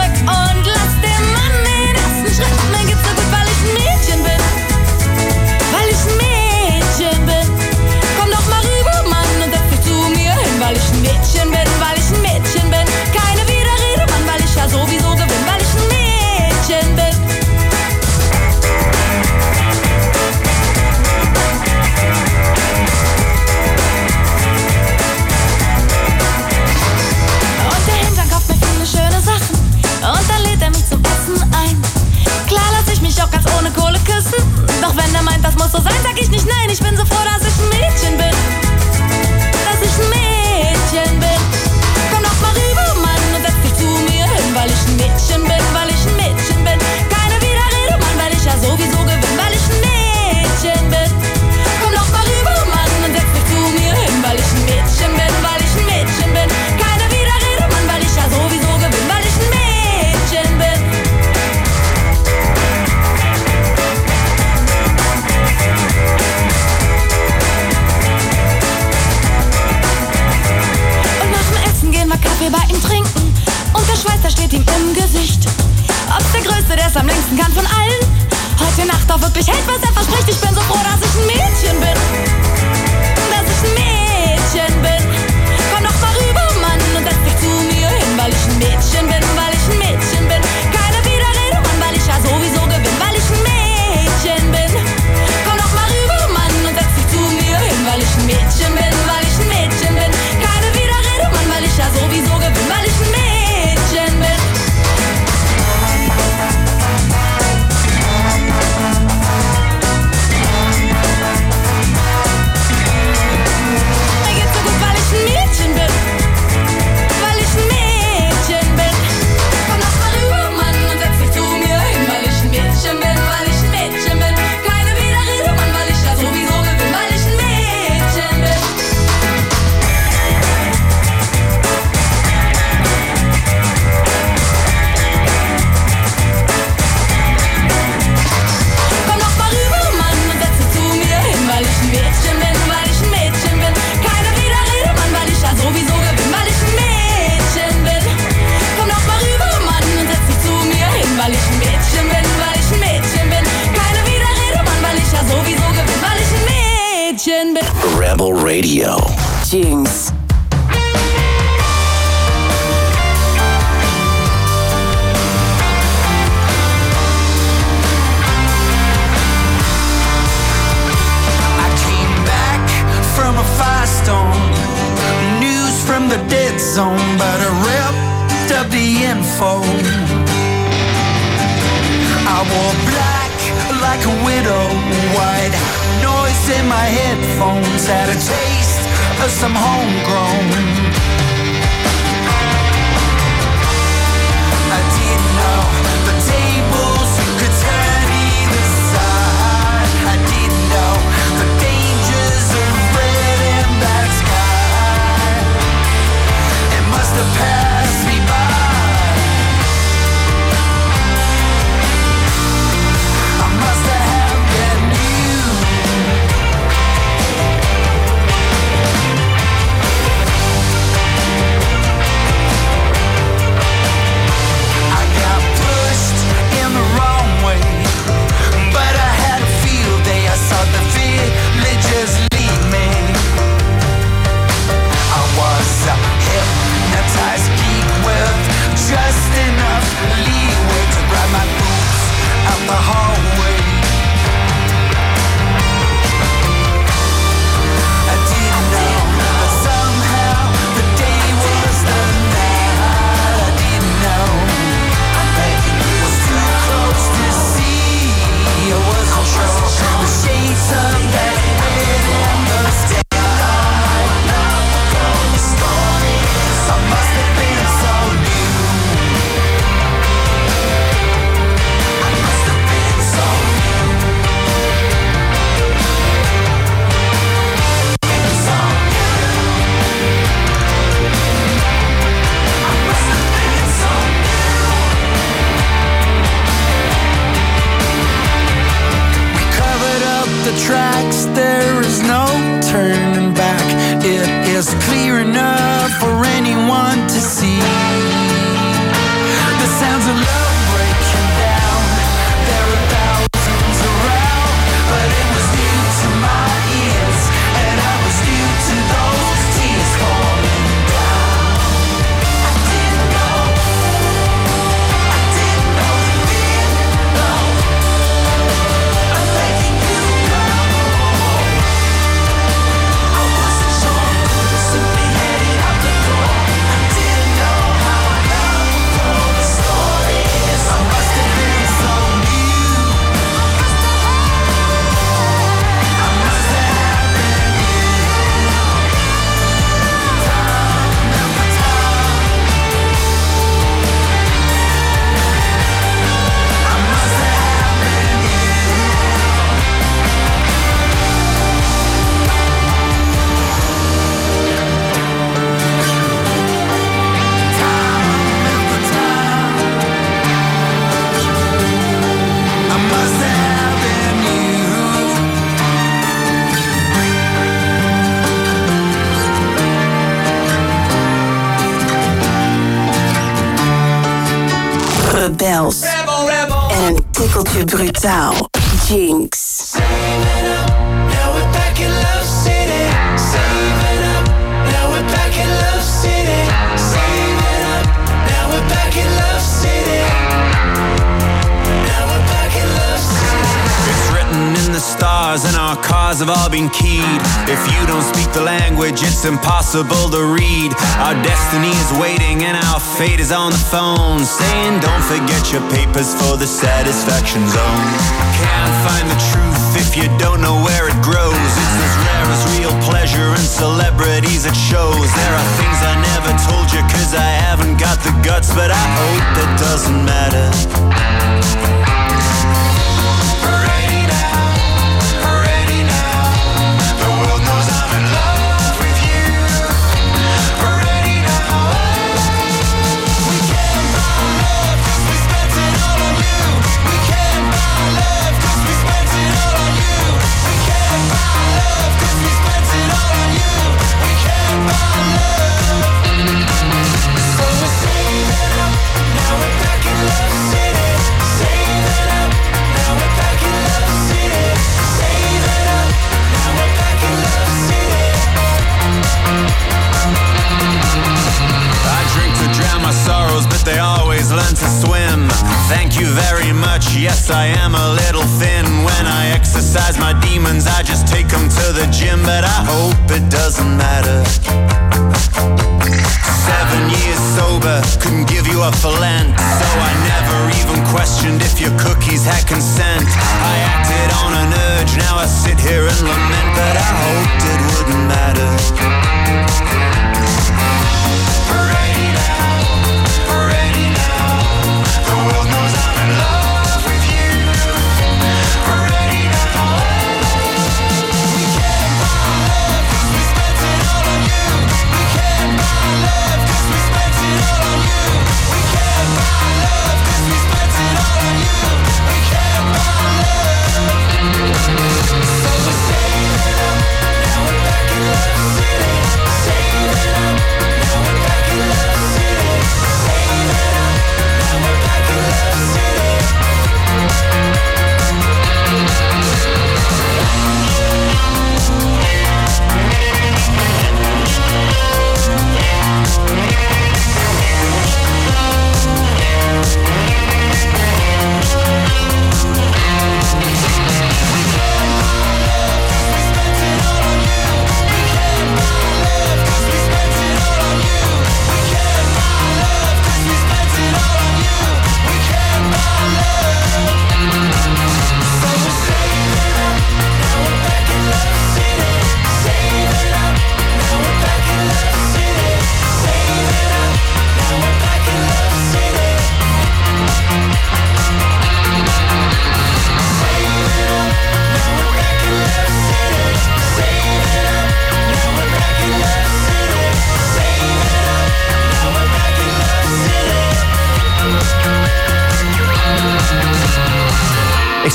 impossible to read. Our destiny is waiting and our fate is on the phone, saying, Don't forget your papers for the satisfaction zone.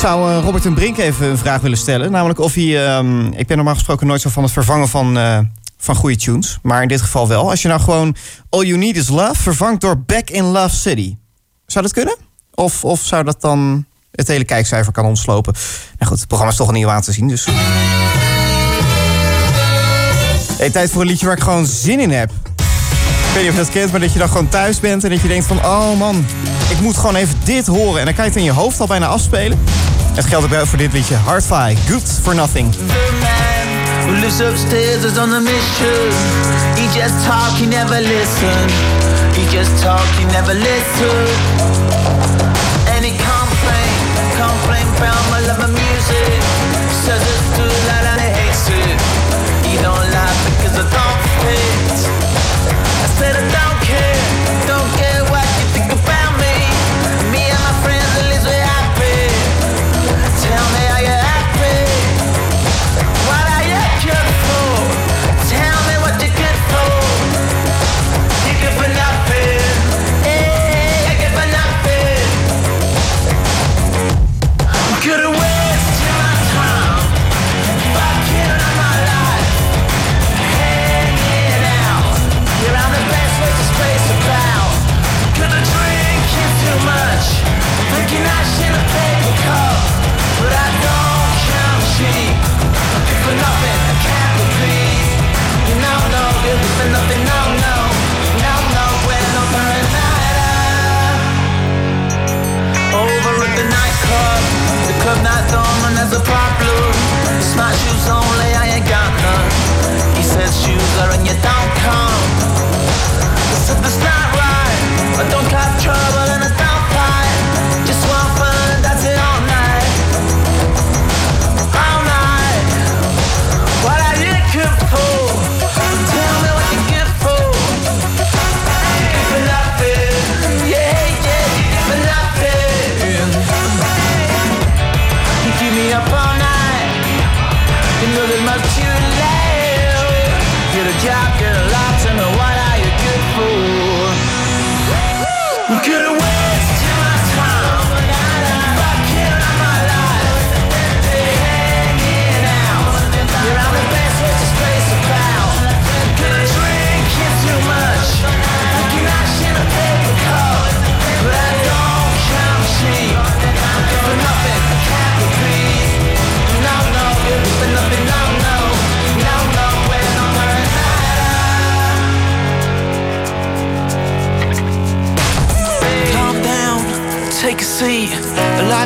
Zou eh, Robert en Brink even een vraag willen stellen. Namelijk of hij... ehm, ik ben normaal gesproken nooit zo van het vervangen van, eh, van goede tunes. Maar in dit geval wel. Als je nou gewoon All You Need Is Love vervangt door Back in Love City. Zou dat kunnen? Of, of zou dat dan het hele kijkcijfer kan ontslopen? Nou goed, het programma is toch nieuw aan te zien. Dus... Hey, tijd voor een liedje waar ik gewoon zin in heb. Ik weet niet of je dat kent, maar dat je dan gewoon thuis bent en dat je denkt van... oh man, ik moet gewoon even dit horen. En dan kan je het in je hoofd al bijna afspelen. Het geldt ook voor dit liedje. Hardfire, Good for Nothing. who lives upstairs is on a mission. He just talk, he never listen. He just talk, he never listen. And he complain, complain about my love of music. Says it's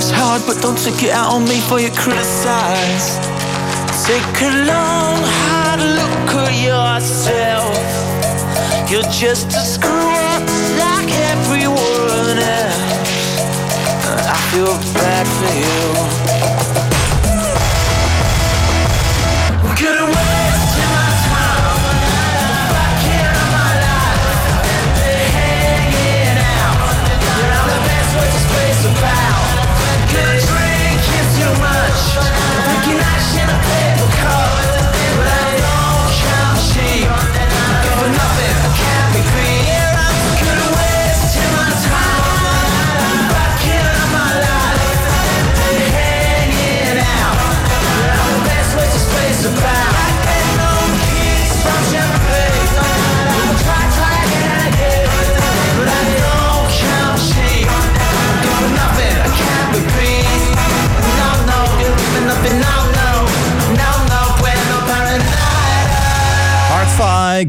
Life's hard, but don't take it out on me for you criticize. Take a long, hard look at yourself. You're just a screw up like everyone else. I feel bad for you.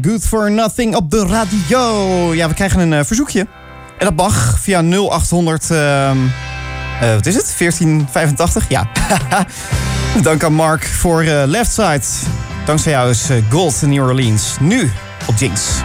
Good for Nothing op de radio. Ja, we krijgen een eh, verzoekje. En dat mag via 0800... ehm, eh, wat is het? 1485? Ja. Dank aan Mark voor eh, Left Side. Dankzij jou is Gold in New Orleans. Nu op Jinx.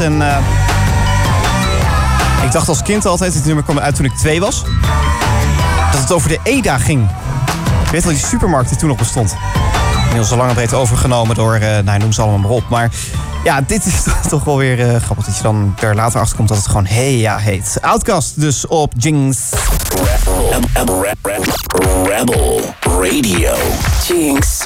En eh, ik dacht als kind altijd, dit nummer kwam uit toen ik twee was, dat het over de EDA ging. Ik weet wel, die supermarkt die toen nog bestond. Inmiddels zo lang breed overgenomen door, uh, nou noem ze allemaal maar op. Maar ja, dit is toch wel weer uh, grappig dat je dan er later achter komt dat het gewoon Heya heet. Outcast dus op Jinx. Rebel, Rebel, Rebel Radio. Jinx.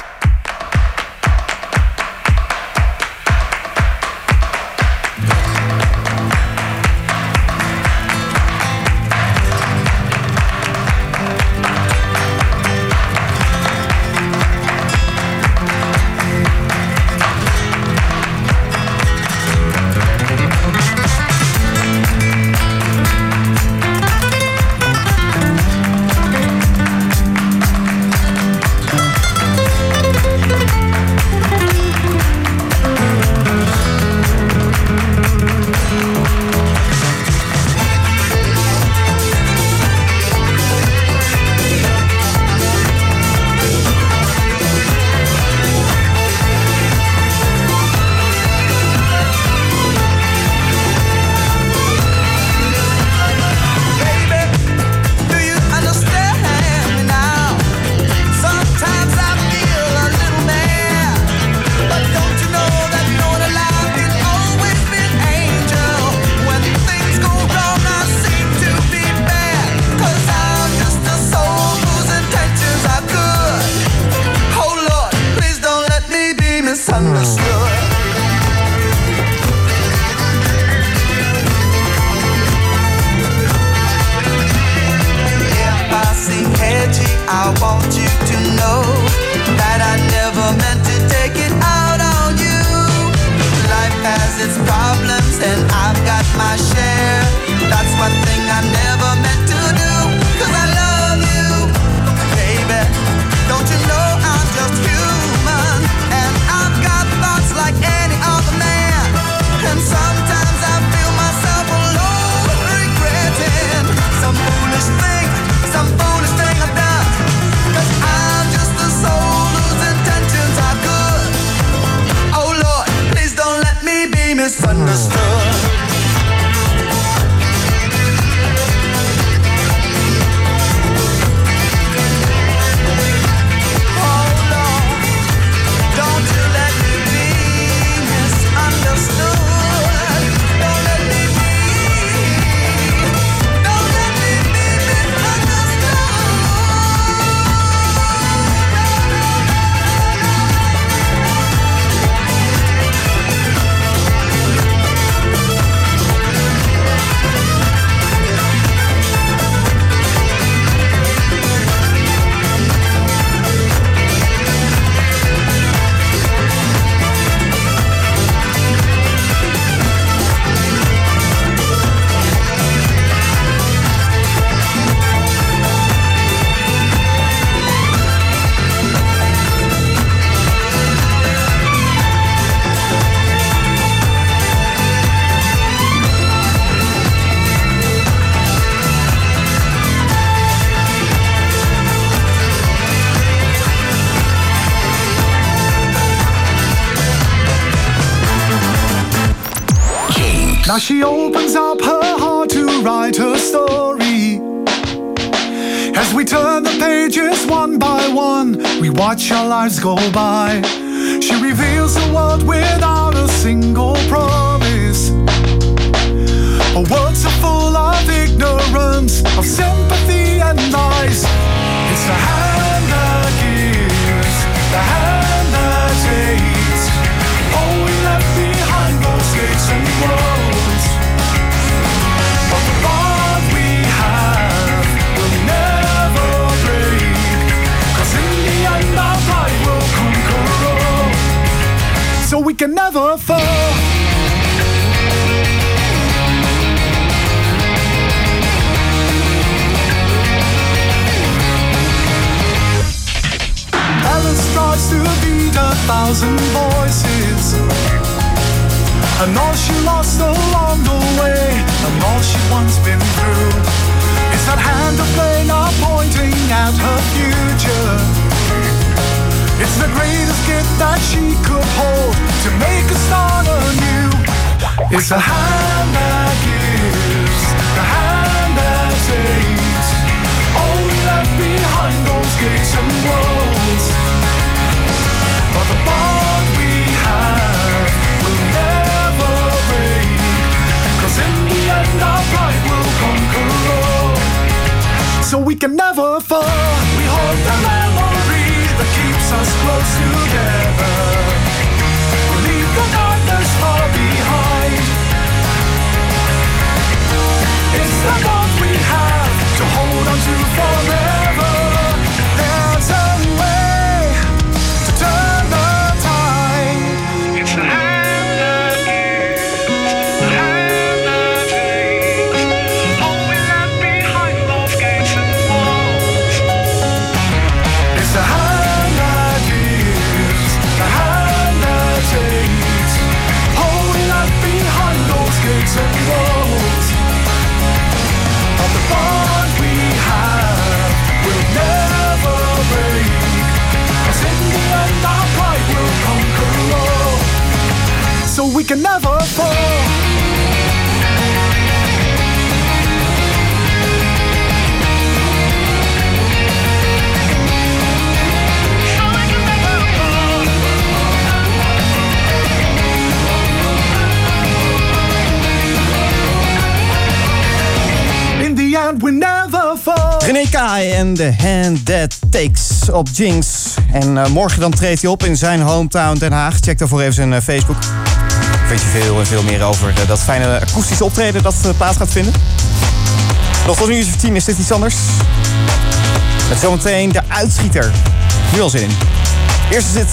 Watch our lives go by. Kai en The Hand That Takes op Jinx. En eh, morgen dan treedt hij op in zijn hometown Den Haag. Check daarvoor even zijn eh, Facebook. Weet je veel en veel meer over eh, dat fijne akoestische optreden dat eh, plaats gaat vinden. Nog tot nu uur 10 is dit iets anders. Met zometeen de uitschieter. Nu al zin in. Eerst is dit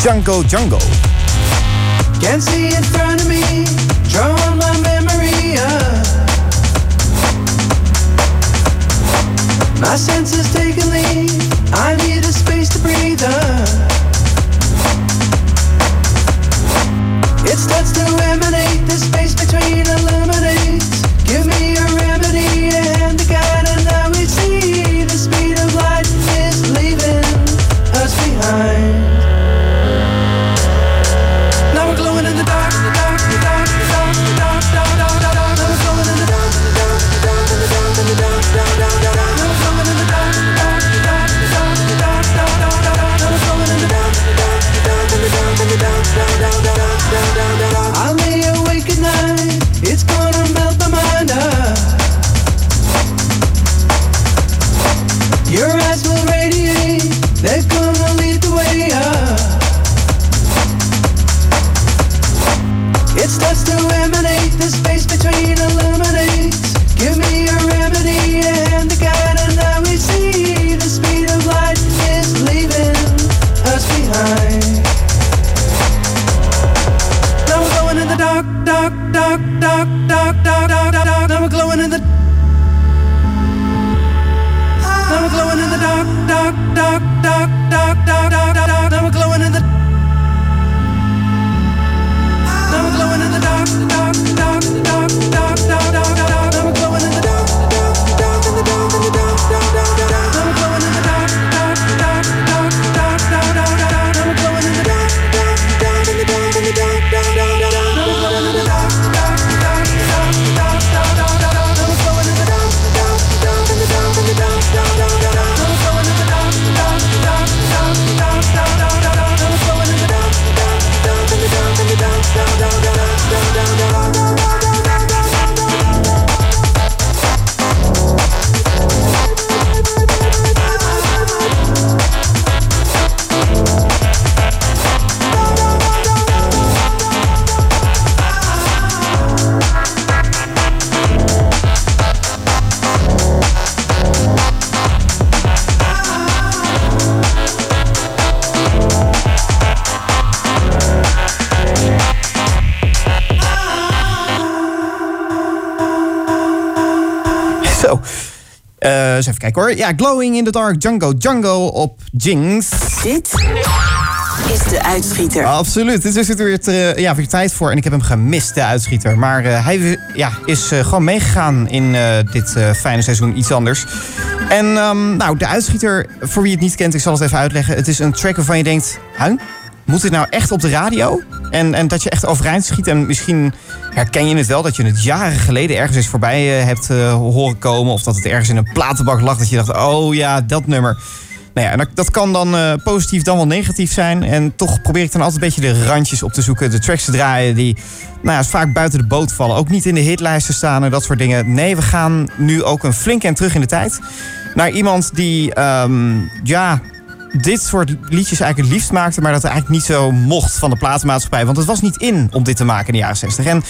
Django Django. Can't see My senses taking lead, I need a space to breathe up. It starts to emanate, the space between illuminates. Zo. Eh, eens even kijken hoor. Ja, Glowing in the Dark, Django Django op Jinx. Dit is de uitschieter. Absoluut. Dit is er weer, te- ja, weer tijd voor. En ik heb hem gemist, de uitschieter. Maar eh, hij ja, is eh, gewoon meegegaan in dit fijne seizoen iets anders. En ehm, nou, de uitschieter, voor wie het niet kent, ik zal het even uitleggen. Het is een track waarvan je denkt, huh? Moet dit nou echt op de radio? En, en dat je echt overeind schiet. En misschien herken je het wel dat je het jaren geleden ergens eens voorbij eh, hebt eh, horen komen. Of dat het ergens in een platenbak lag dat je dacht, oh ja, dat nummer. Nou ja, en dat, kan dan eh, positief dan wel negatief zijn. En toch probeer ik dan altijd een beetje de randjes op te zoeken. De tracks te draaien die nou ja, vaak buiten de boot vallen. Ook niet in de hitlijsten staan en dat soort dingen. Nee, we gaan nu ook een flink en terug in de tijd. Naar iemand die, ehm, ja, dit soort liedjes eigenlijk het liefst maakte... maar dat eigenlijk niet zo mocht van de platenmaatschappij. Want het was niet in om dit te maken in de jaren 60. En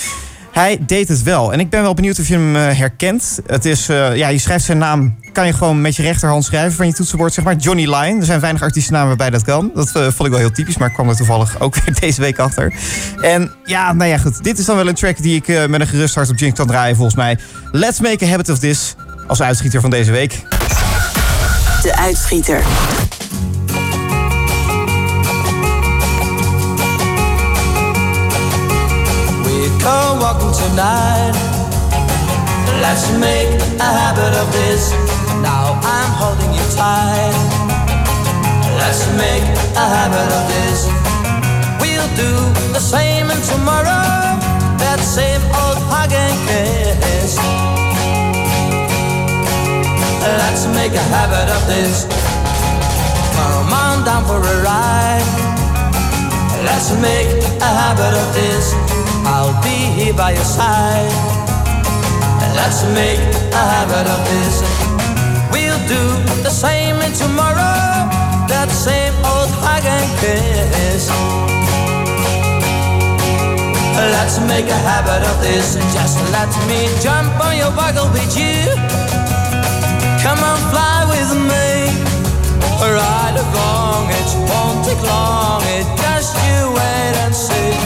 hij deed het wel. En ik ben wel benieuwd of je hem eh, herkent. Het is, eh, ja, je schrijft zijn naam, kan je gewoon met je rechterhand schrijven van je toetsenbord, zeg maar. Johnny Lyon. Er zijn weinig artiestennamen waarbij dat kan. Dat eh, vond ik wel heel typisch, maar ik kwam er toevallig ook weer deze week achter. En ja, nou ja, goed. Dit is dan wel een track die ik met een gerust hart op Jinx kan draaien, volgens mij. Let's make a habit of this. Als uitschieter van deze week. De uitschieter. Come walking tonight. Let's make a habit of this. Now I'm holding you tight. Let's make a habit of this. We'll do the same and tomorrow. That same old hug and kiss. Let's make a habit of this. Come on down for a ride. Let's make a habit of this. I'll be here by your side. Let's make a habit of this. We'll do the same in tomorrow. That same old hug and kiss. Let's make a habit of this. Just let me jump on your buckle with you. Come on, fly with me. Ride along, it won't take long. It just you wait and see.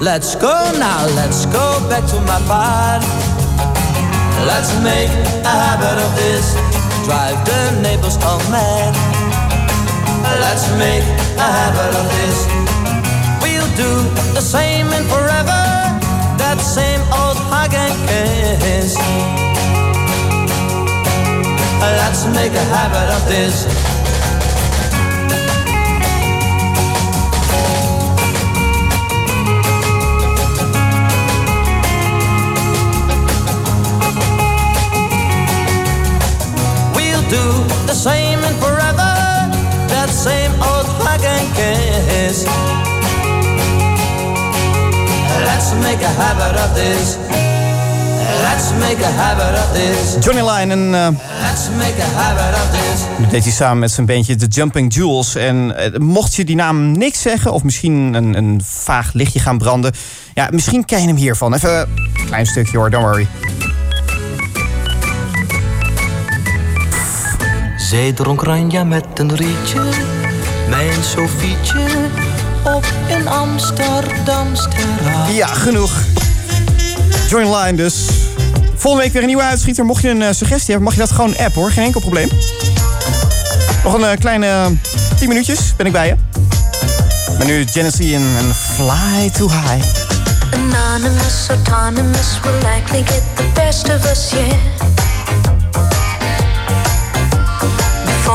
Let's go now, let's go back to my part. Let's make a habit of this. Drive the neighbors all mad. Let's make a habit of this. We'll do the same and forever. That same old hug and kiss. Let's make a habit of this. The same and forever. That same old hug and kiss. Let's make a habit of this. Let's make a habit of this. Johnny Lyon en eh, Let's make a habit of this. dat deed hij samen met zijn bandje The Jumping Jewels. En eh, mocht je die naam niks zeggen of misschien een, een vaag lichtje gaan branden... ja, misschien ken je hem hiervan. Even een klein stukje hoor, don't worry. Zij dronk ranja met een rietje, mijn Sofietje, op een Amsterdams terras. Ja, genoeg. Johnny Lyon dus. Volgende week weer een nieuwe uitschieter. Mocht je een eh, suggestie hebben, mag je dat gewoon appen hoor. Geen enkel probleem. Nog een eh, kleine eh, 10 minuutjes ben ik bij je. Maar nu Genesee en, en Fly Too High. Anonymous, autonomous will likely get the best of us, yeah.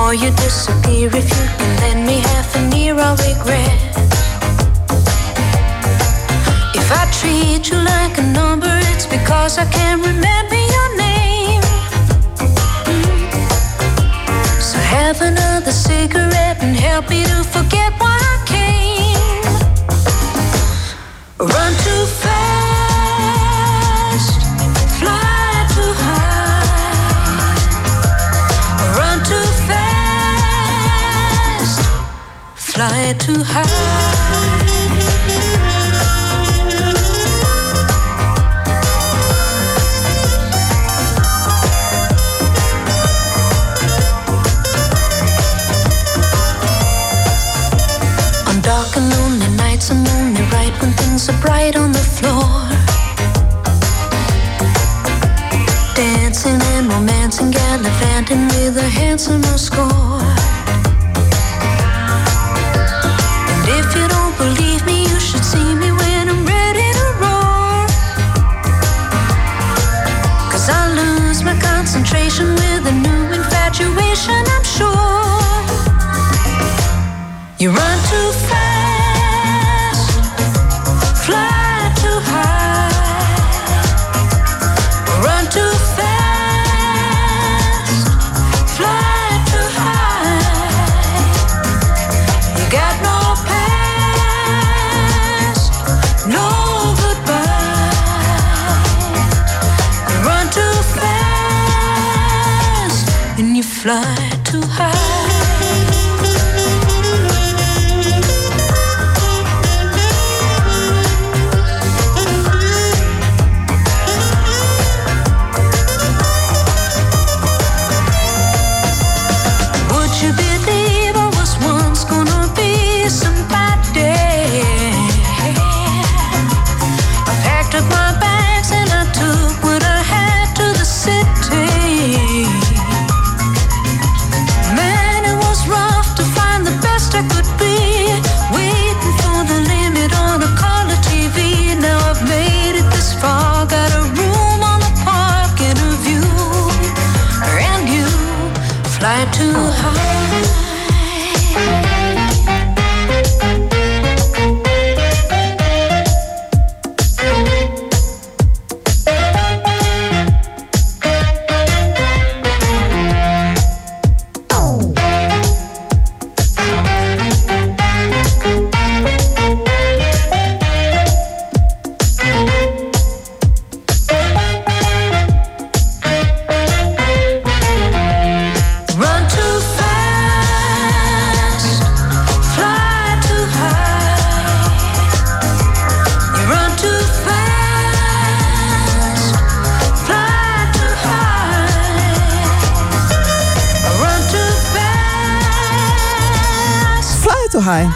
Before you disappear, if you can lend me half an ear, I'll regret. If I treat you like a number, it's because I can't remember your name. So have another cigarette and help me to forget why I came. Run fly too high. On dark and lonely nights, I'm only right when things are bright on the floor. Dancing and romancing, gallivanting with a handsomer score. I'm sure you're right. Too high.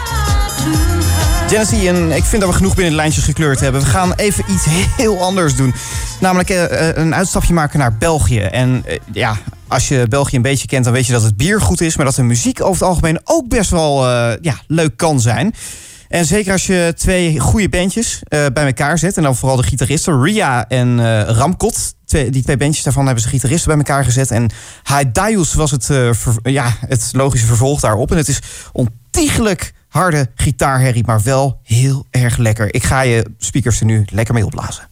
En ik vind dat we genoeg binnen de lijntjes gekleurd hebben. We gaan even iets heel anders doen. Namelijk eh, eh, een uitstapje maken naar België. En eh, ja, als je België een beetje kent, dan weet je dat het bier goed is. Maar dat de muziek over het algemeen ook best wel ja, leuk kan zijn. En zeker als je twee goede bandjes bij elkaar zet. En dan vooral de gitaristen, Ria en eh, Ramkot. Die twee bandjes daarvan hebben ze gitaristen bij elkaar gezet. En Haidaius was het, ja, het logische vervolg daarop. En het is ontiegelijk harde gitaarherrie, maar wel heel erg lekker. Ik ga je speakers er nu lekker mee opblazen.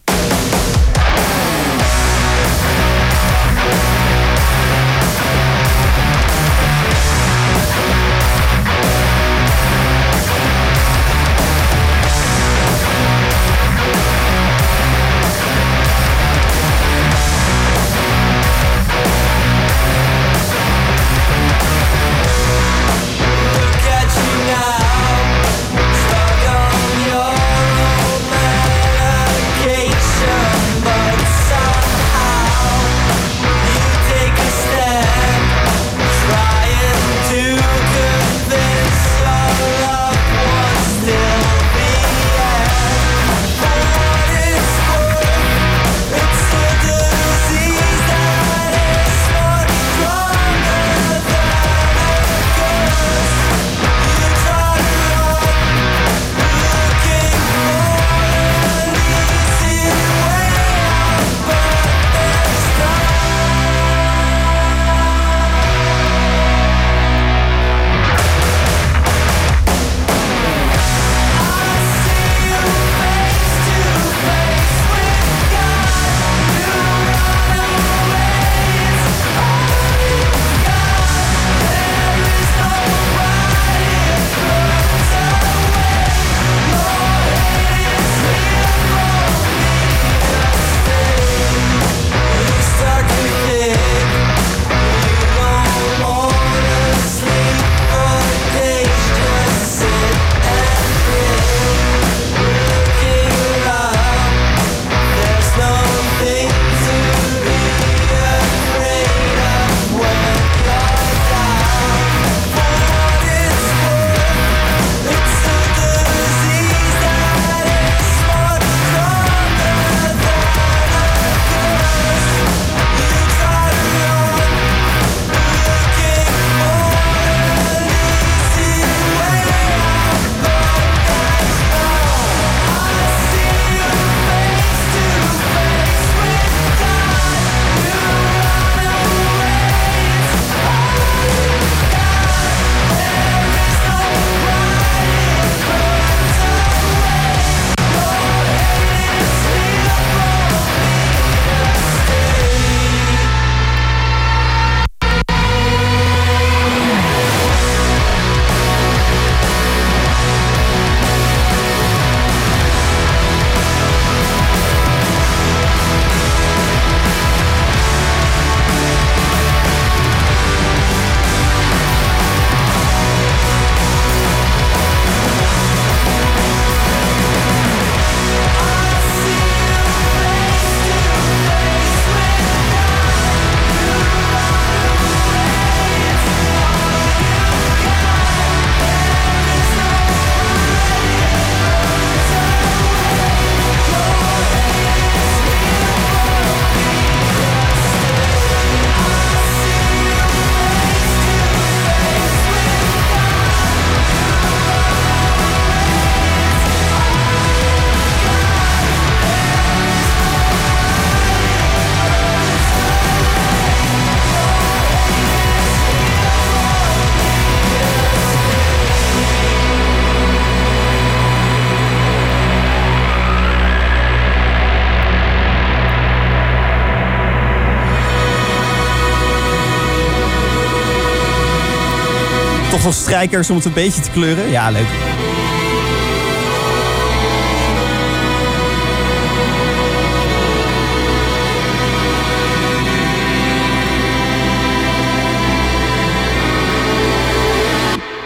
Wel strijkers om het een beetje te kleuren. Ja, leuk.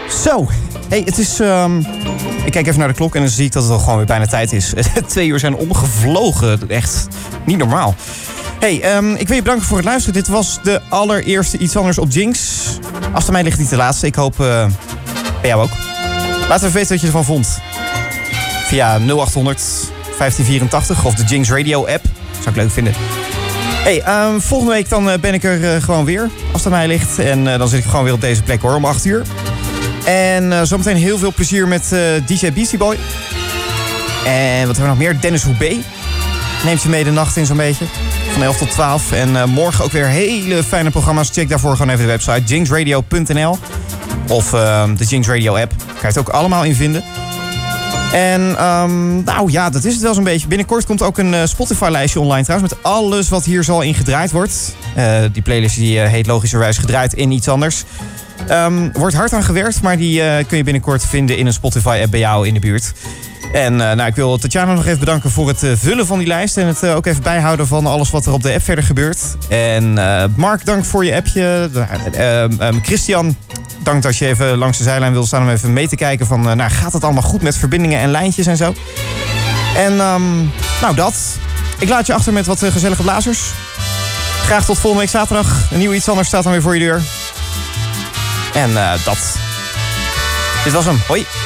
Zo, hey, het is. ehm, ik kijk even naar de klok en dan zie ik dat het al gewoon weer bijna tijd is. Twee uur zijn omgevlogen. Echt niet normaal. Hey, ehm, ik wil je bedanken voor het luisteren. Dit was de allereerste Iets Anders op Jinx. Aan mij ligt, niet de laatste. Ik hoop eh, bij jou ook. Laat even weten wat je ervan vond. Via 0800 1584 of de Jinx Radio app. Zou ik leuk vinden. Hey, ehm, volgende week dan eh, ben ik er eh, gewoon weer, als het mij ligt. En dan zit ik gewoon weer op deze plek hoor, om 8 uur. En zometeen heel veel plezier met DJ Beastie Boy. En wat hebben we nog meer? Dennis Hoebe neemt je mee de nacht in zo'n beetje. Van 11 tot 12. En eh, morgen ook weer hele fijne programma's. Check daarvoor gewoon even de website jinxradio.nl. Of ehm, de Jinx Radio app. Kan je het ook allemaal in vinden. En ehm, nou ja, dat is het wel zo'n beetje. Binnenkort komt ook een eh, Spotify-lijstje online trouwens... met alles wat hier zal in gedraaid wordt. Eh, die playlist die heet logischerwijs gedraaid in iets anders. Ehm wordt hard aan gewerkt, maar die kun je binnenkort vinden... in een Spotify-app bij jou in de buurt. En eh, nou, ik wil Tatjana nog even bedanken voor het eh, vullen van die lijst... en het eh, ook even bijhouden van alles wat er op de app verder gebeurt. En Mark, dank voor je appje. Eh, ehm, ehm, Christian, dank dat je even langs de zijlijn wil staan... om even mee te kijken van... nou, gaat het allemaal goed met verbindingen en lijntjes en zo? En ehm, nou, dat. Ik laat je achter met wat gezellige blazers. Graag tot volgende week zaterdag. Een nieuw iets anders staat dan weer voor je deur. En dat. Dit was hem. Hoi.